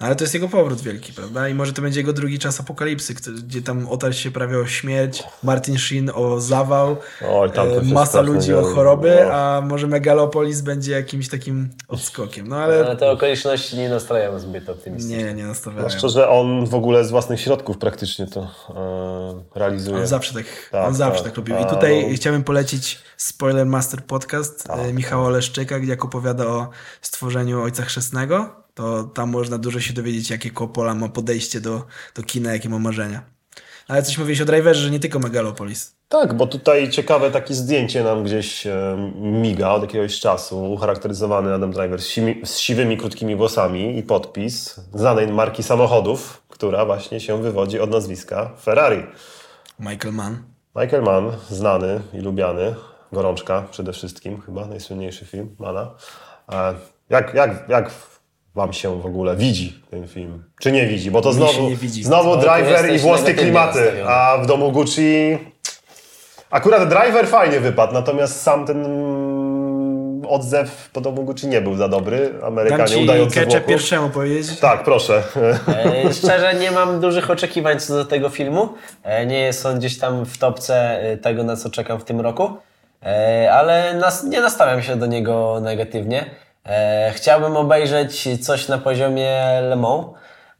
No, ale to jest jego powrót wielki, prawda? I może to będzie jego drugi czas apokalipsy, gdzie tam otarł się prawie o śmierć, Martin Sheen o zawał, Oj, e, masa ludzi o choroby, No. a może Megalopolis będzie jakimś takim odskokiem. No ale Ale te okoliczności nie nastrajają zbyt optymistycznie. nie, nie nastawiają. Zwłaszcza, że on w ogóle z własnych środków praktycznie to e, realizuje. On zawsze tak, Tak, on zawsze tak. tak lubił. I A, tutaj no. chciałbym polecić Spoiler Master Podcast e, Michała Leszczyka, gdzie jak opowiada o stworzeniu Ojca Chrzestnego, to tam można dużo się dowiedzieć, jakie Coppola ma podejście do, do kina, jakie ma marzenia. Ale coś mówiłeś o Driverze, że nie tylko Megalopolis. Tak, bo tutaj ciekawe takie zdjęcie nam gdzieś e, miga od jakiegoś czasu. Ucharakteryzowany Adam Driver z, simi, z siwymi, krótkimi włosami i podpis znanej marki samochodów, która właśnie się wywodzi od nazwiska Ferrari. Michael Mann. Michael Mann, znany i lubiany. Gorączka przede wszystkim, chyba najsłynniejszy film Mana. E, Jak, jak, jak wam się w ogóle widzi ten film? Czy nie widzi? Bo to Mi znowu, znowu No, driver i włoskie klimaty, a w domu Gucci... Akurat driver fajnie wypadł, natomiast sam ten odzew po domu Gucci nie był za dobry. Amerykanie udający Kecze Włochów. pierwszemu powiedzieć. Tak, proszę. E, Szczerze nie mam dużych oczekiwań co do tego filmu. E, Nie jest on gdzieś tam w topce e, tego, na co czekam w tym roku. E, Ale nas, nie nastawiam się do niego negatywnie. E, Chciałbym obejrzeć coś na poziomie Le Mans.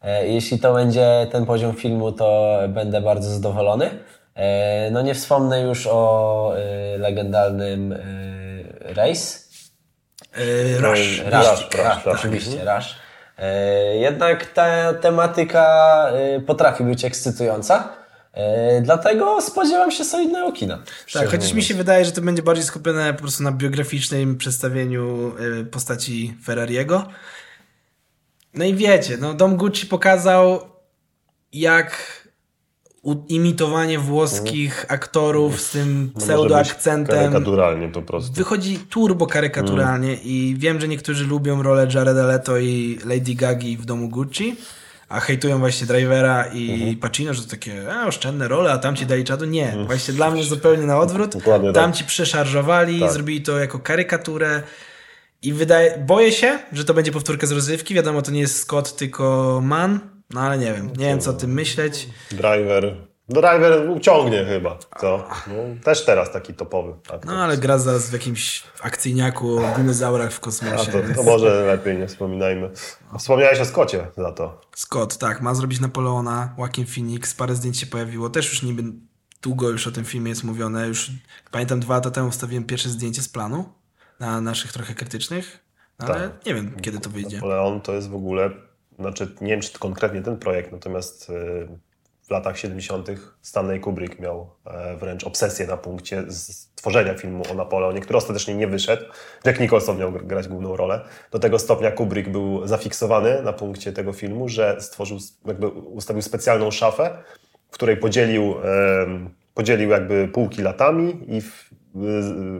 E, Jeśli to będzie ten poziom filmu, to będę bardzo zadowolony. E, No nie wspomnę już o e, legendarnym e, Race. E, Rush. Rush, Rush, oczywiście, Rush. Jednak ta tematyka potrafi być ekscytująca, dlatego spodziewam się solidnego kina. Tak, chociaż mi się wydaje, że to będzie bardziej skupione po prostu na biograficznym przedstawieniu y, postaci Ferrariego. No i wiecie, no Dom Gucci pokazał, jak imitowanie włoskich aktorów z tym No pseudoakcentem Karykaturalnie po prostu. wychodzi turbo karykaturalnie i wiem, że niektórzy lubią rolę Jareda Leto i Lady Gagi w domu Gucci, a hejtują właśnie Drivera i Pacino, że to takie a, oszczędne role, a tamci dali czadu. Nie, właśnie dla mnie zupełnie na odwrót. Dokładnie tak. Tamci przeszarżowali, Tak. zrobili to jako karykaturę i wydaje, boję się, że to będzie powtórka z rozrywki. Wiadomo, to nie jest Scott, tylko Mann, no ale nie wiem, nie wiem co o tym myśleć. Driver. Driver uciągnie chyba, co? No, też teraz taki topowy. Tak, No ale gra zaraz w jakimś akcyjniaku o dinozaurach w kosmosie. to, więc- to może lepiej nie wspominajmy. Wspomniałeś o Skocie za to. Scott, tak, ma zrobić Napoleona, Joaquin Phoenix, parę zdjęć się pojawiło, też już niby długo już o tym filmie jest mówione, już pamiętam dwa lata temu wstawiłem pierwsze zdjęcie z planu na naszych trochę krytycznych, no, ale Tak. nie wiem kiedy to wyjdzie. Napoleon to jest w ogóle, znaczy nie wiem czy konkretnie ten projekt, natomiast y, w latach 70. Stanley Kubrick miał e, wręcz obsesję na punkcie stworzenia filmu o Napoleonie, który ostatecznie nie wyszedł. Jack Nicholson miał gr- grać główną rolę. Do tego stopnia Kubrick był zafiksowany na punkcie tego filmu, że stworzył, jakby ustawił specjalną szafę, w której podzielił, podzielił jakby półki latami i w,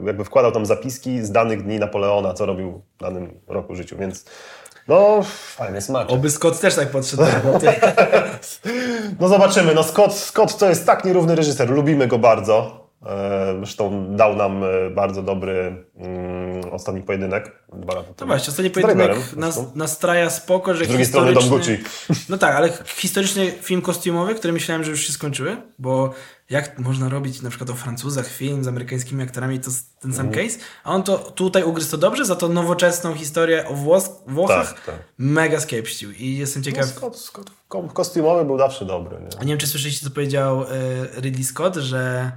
jakby wkładał tam zapiski z danych dni Napoleona, co robił w danym roku życiu, więc no, Fajny smaczek. Oby Scott też tak podszedł do roboty. no zobaczymy. No Scott, Scott to jest tak nierówny reżyser, lubimy go bardzo. E, Zresztą dał nam e, bardzo dobry mm, ostatni pojedynek. Dwa lata To temu. właśnie, ostatni pojedynek nas, nastraja spoko, że Z drugiej strony Dom historyczny... Gucci. No tak, ale historyczny film kostiumowy, który myślałem, że już się skończyły, bo jak można robić na przykład o Francuzach film z amerykańskimi aktorami, to ten sam Mhm. case, a on to tutaj ugryzł to dobrze, za to nowoczesną historię o Włos Włochach Tak, tak. mega skiepścił i jestem No, ciekaw, Scott, Scott ko- kostiumowy był zawsze dobry. Nie? a nie wiem, czy słyszeliście, co powiedział e, Ridley Scott, że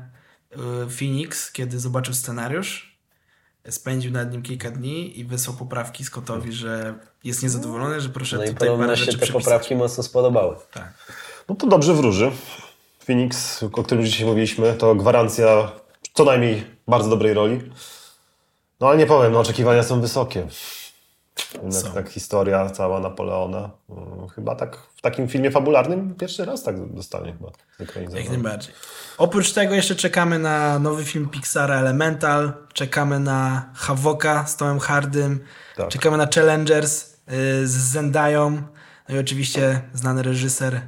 e, Phoenix, kiedy zobaczył scenariusz, spędził nad nim kilka dni i wysłał poprawki Scottowi, że jest niezadowolony, że proszę No i tutaj parę się rzeczy te przepisać. poprawki mocno spodobały. Tak. No to dobrze wróży. Phoenix, o którym dzisiaj mówiliśmy, to gwarancja co najmniej bardzo dobrej roli. No ale nie powiem, no oczekiwania są wysokie. Jednak Są. tak historia cała Napoleona. mm, Chyba tak w takim filmie fabularnym pierwszy raz tak dostanie chyba Jak najbardziej. Oprócz tego jeszcze czekamy na nowy film Pixara Elemental, czekamy na Havoka z Tomem Hardym, Tak. czekamy na Challengers y, z Zendają, no i oczywiście znany reżyser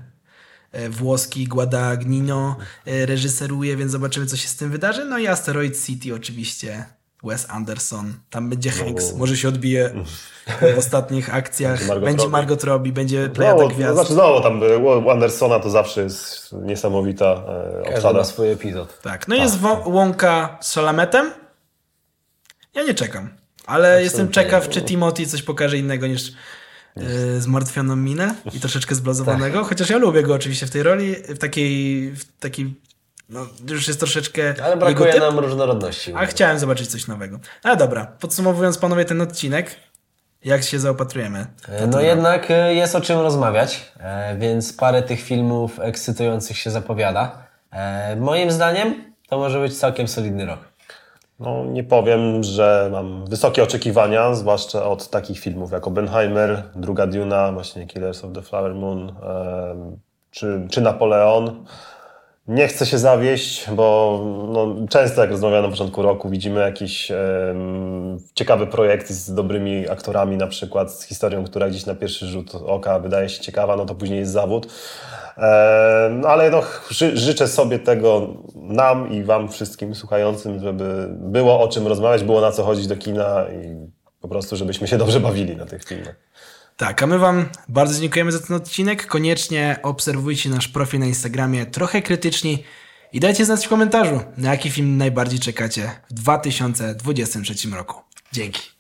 włoski Guadagnino y, reżyseruje, więc zobaczymy co się z tym wydarzy. No i Asteroid City oczywiście Wes Anderson, tam będzie Hanks, może się odbije w ostatnich akcjach, Margot będzie. Margot Robbie, będzie plejada Znowu, gwiazd. znaczy znowu tam u Andersona to zawsze jest niesamowita e, obsada. swój epizod. Tak, no jest wo- łąka z Szalametem. Ja nie czekam, ale jestem czekaw, czy Timothy coś pokaże innego niż yy, zmartwioną minę i troszeczkę zblazowanego, chociaż ja lubię go oczywiście w tej roli, w takiej, w takiej no, już jest troszeczkę Ale brakuje nam różnorodności. a chciałem zobaczyć coś nowego. Ale dobra, podsumowując panowie ten odcinek, jak się zaopatrujemy? E, No jednak e, jest o czym rozmawiać, więc parę tych filmów ekscytujących się zapowiada. Moim zdaniem to może być całkiem solidny rok. No, nie powiem, że mam wysokie oczekiwania, zwłaszcza od takich filmów jak Oppenheimer, druga Duna, właśnie Killers of the Flower Moon, czy, czy Napoleon. Nie chcę się zawieść, bo no, często jak rozmawiamy na początku roku, widzimy jakiś em, ciekawy projekt z dobrymi aktorami, na przykład z historią, która gdzieś na pierwszy rzut oka wydaje się ciekawa, no to później jest zawód. Em, ale no, ży, życzę sobie tego nam i wam wszystkim słuchającym, żeby było o czym rozmawiać, było na co chodzić do kina i po prostu, żebyśmy się dobrze bawili na tych filmach. Tak, a my Wam bardzo dziękujemy za ten odcinek. Koniecznie obserwujcie nasz profil na Instagramie trochę krytyczni i dajcie znać w komentarzu, na jaki film najbardziej czekacie w 2023 roku. Dzięki.